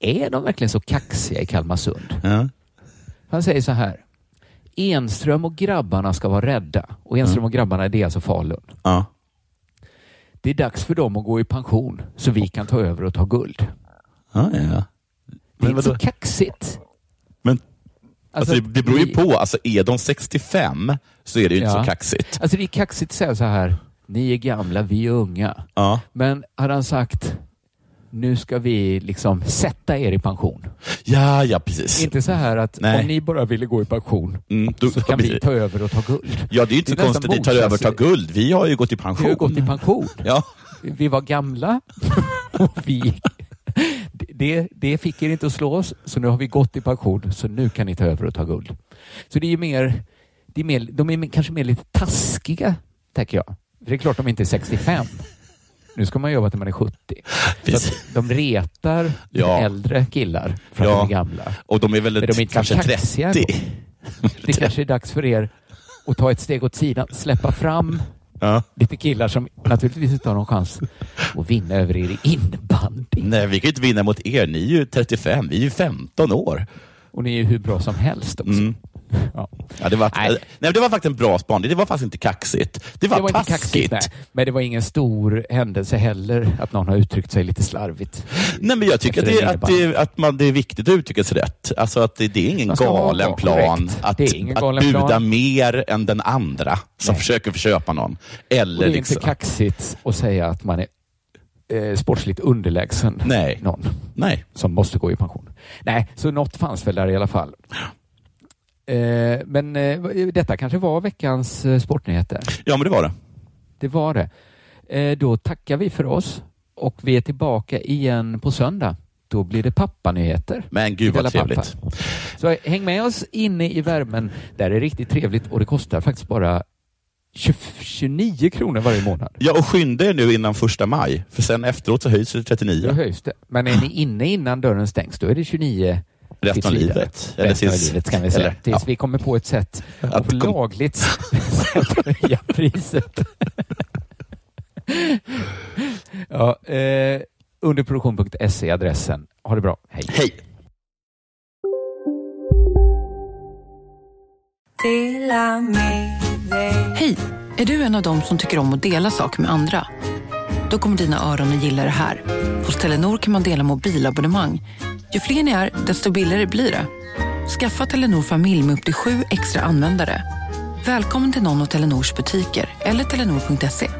är de verkligen så kaxiga i Kalmarsund? Ja. Han säger så här, Enström och grabbarna ska vara rädda. Och Enström och grabbarna, det är alltså Falun. Ja. Det är dags för dem att gå i pension så vi kan ta över och ta guld. Ja, ja. Det är inte så kaxigt. Alltså, Alltså, det, det beror ju vi- på. Alltså, är de 65 så är det ju inte Ja. så kaxigt. Alltså det är kaxigt att säga så här, ni är gamla, vi är unga. Ja. Men hade han sagt, nu ska vi liksom sätta er i pension. Ja, ja, precis. Inte så här att Nej. om ni bara ville gå i pension Mm, då- så kan vi ta över och ta guld. Ja, det är ju inte så Det är konstigt att ni tar över och tar guld. Vi har ju gått i Vi pension. har ju gått i pension. Ja. Vi var gamla och vi... Det, det fick er inte att slå oss, så nu har vi gått i pension, så nu kan ni ta över och ta guld. Så det är mer, det är mer de är kanske mer lite taskiga, tänker jag. För det är klart de inte är 65. Nu ska man jobba till man är 70. Så de retar Ja. äldre killar för att Ja. de är gamla. Och de är väl de är kanske kaxiga 30. ändå. Det kanske är dags för er att ta ett steg åt sidan, släppa fram Ja. lite killar som naturligtvis inte har någon chans att vinna över er i innebandy. Nej, vi kan ju inte vinna mot er. Ni är ju 35, vi är ju 15 år. Och ni är ju hur bra som helst också. Mm. Ja. Ja, det, var, Nej. nej. men det var faktiskt en bra spaning. Det var faktiskt inte kaxigt. Det var, det var inte taskigt. kaxigt, nej. Men det var ingen stor händelse heller att någon har uttryckt sig lite slarvigt. Nej, men jag tycker att, det, att, det, att man, det är viktigt att uttrycka sig rätt. Alltså att det, det är ingen galen plan att, ingen att galen buda plan. mer än den andra som Nej. försöker förköpa någon. Och det Eller är liksom... inte kaxigt att säga att man är eh, sportsligt underlägsen Nej. någon Nej. som måste gå i pension. Nej, så något fanns väl där i alla fall. Eh, men eh, detta kanske var veckans eh, sportnyheter. Ja, men det var det. Det var det. Eh, då tackar vi för oss och vi är tillbaka igen på söndag. Då blir det pappanyheter. Men gud vad Della Pappa. trevligt. Så häng med oss inne i värmen. Där är det riktigt trevligt och det kostar faktiskt bara 20, 29 kronor varje månad. Ja, och skynda er nu innan första maj, för sen efteråt så höjs det till 39. Då höjs det. Men är ni inne innan dörren stängs, då är det 29 Resten av livet. Eller Resten av tills- livet kan vi säga. eller, tills ja. vi kommer på ett sätt att, Att på kom- lagligt sätt höja priset. ja, eh, underproduktion.se adressen. Ha det bra. Hej. Hej. Hej! Är du en av dem som tycker om att dela saker med andra? Då kommer dina öron att gilla det här. Hos Telenor kan man dela mobilabonnemang. Ju fler ni är, desto billigare blir det. Skaffa Telenor familj med upp till sju extra användare. Välkommen till någon av Telenors butiker eller telenor.se.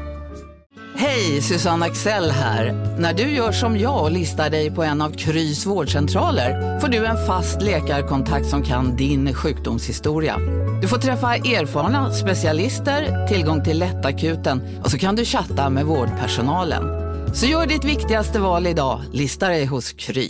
Hej, Susanne Axel här. När du gör som jag och listar dig på en av Krys vårdcentraler får du en fast läkarkontakt som kan din sjukdomshistoria. Du får träffa erfarna specialister, tillgång till lättakuten och så kan du chatta med vårdpersonalen. Så gör ditt viktigaste val idag, lista dig hos Kry.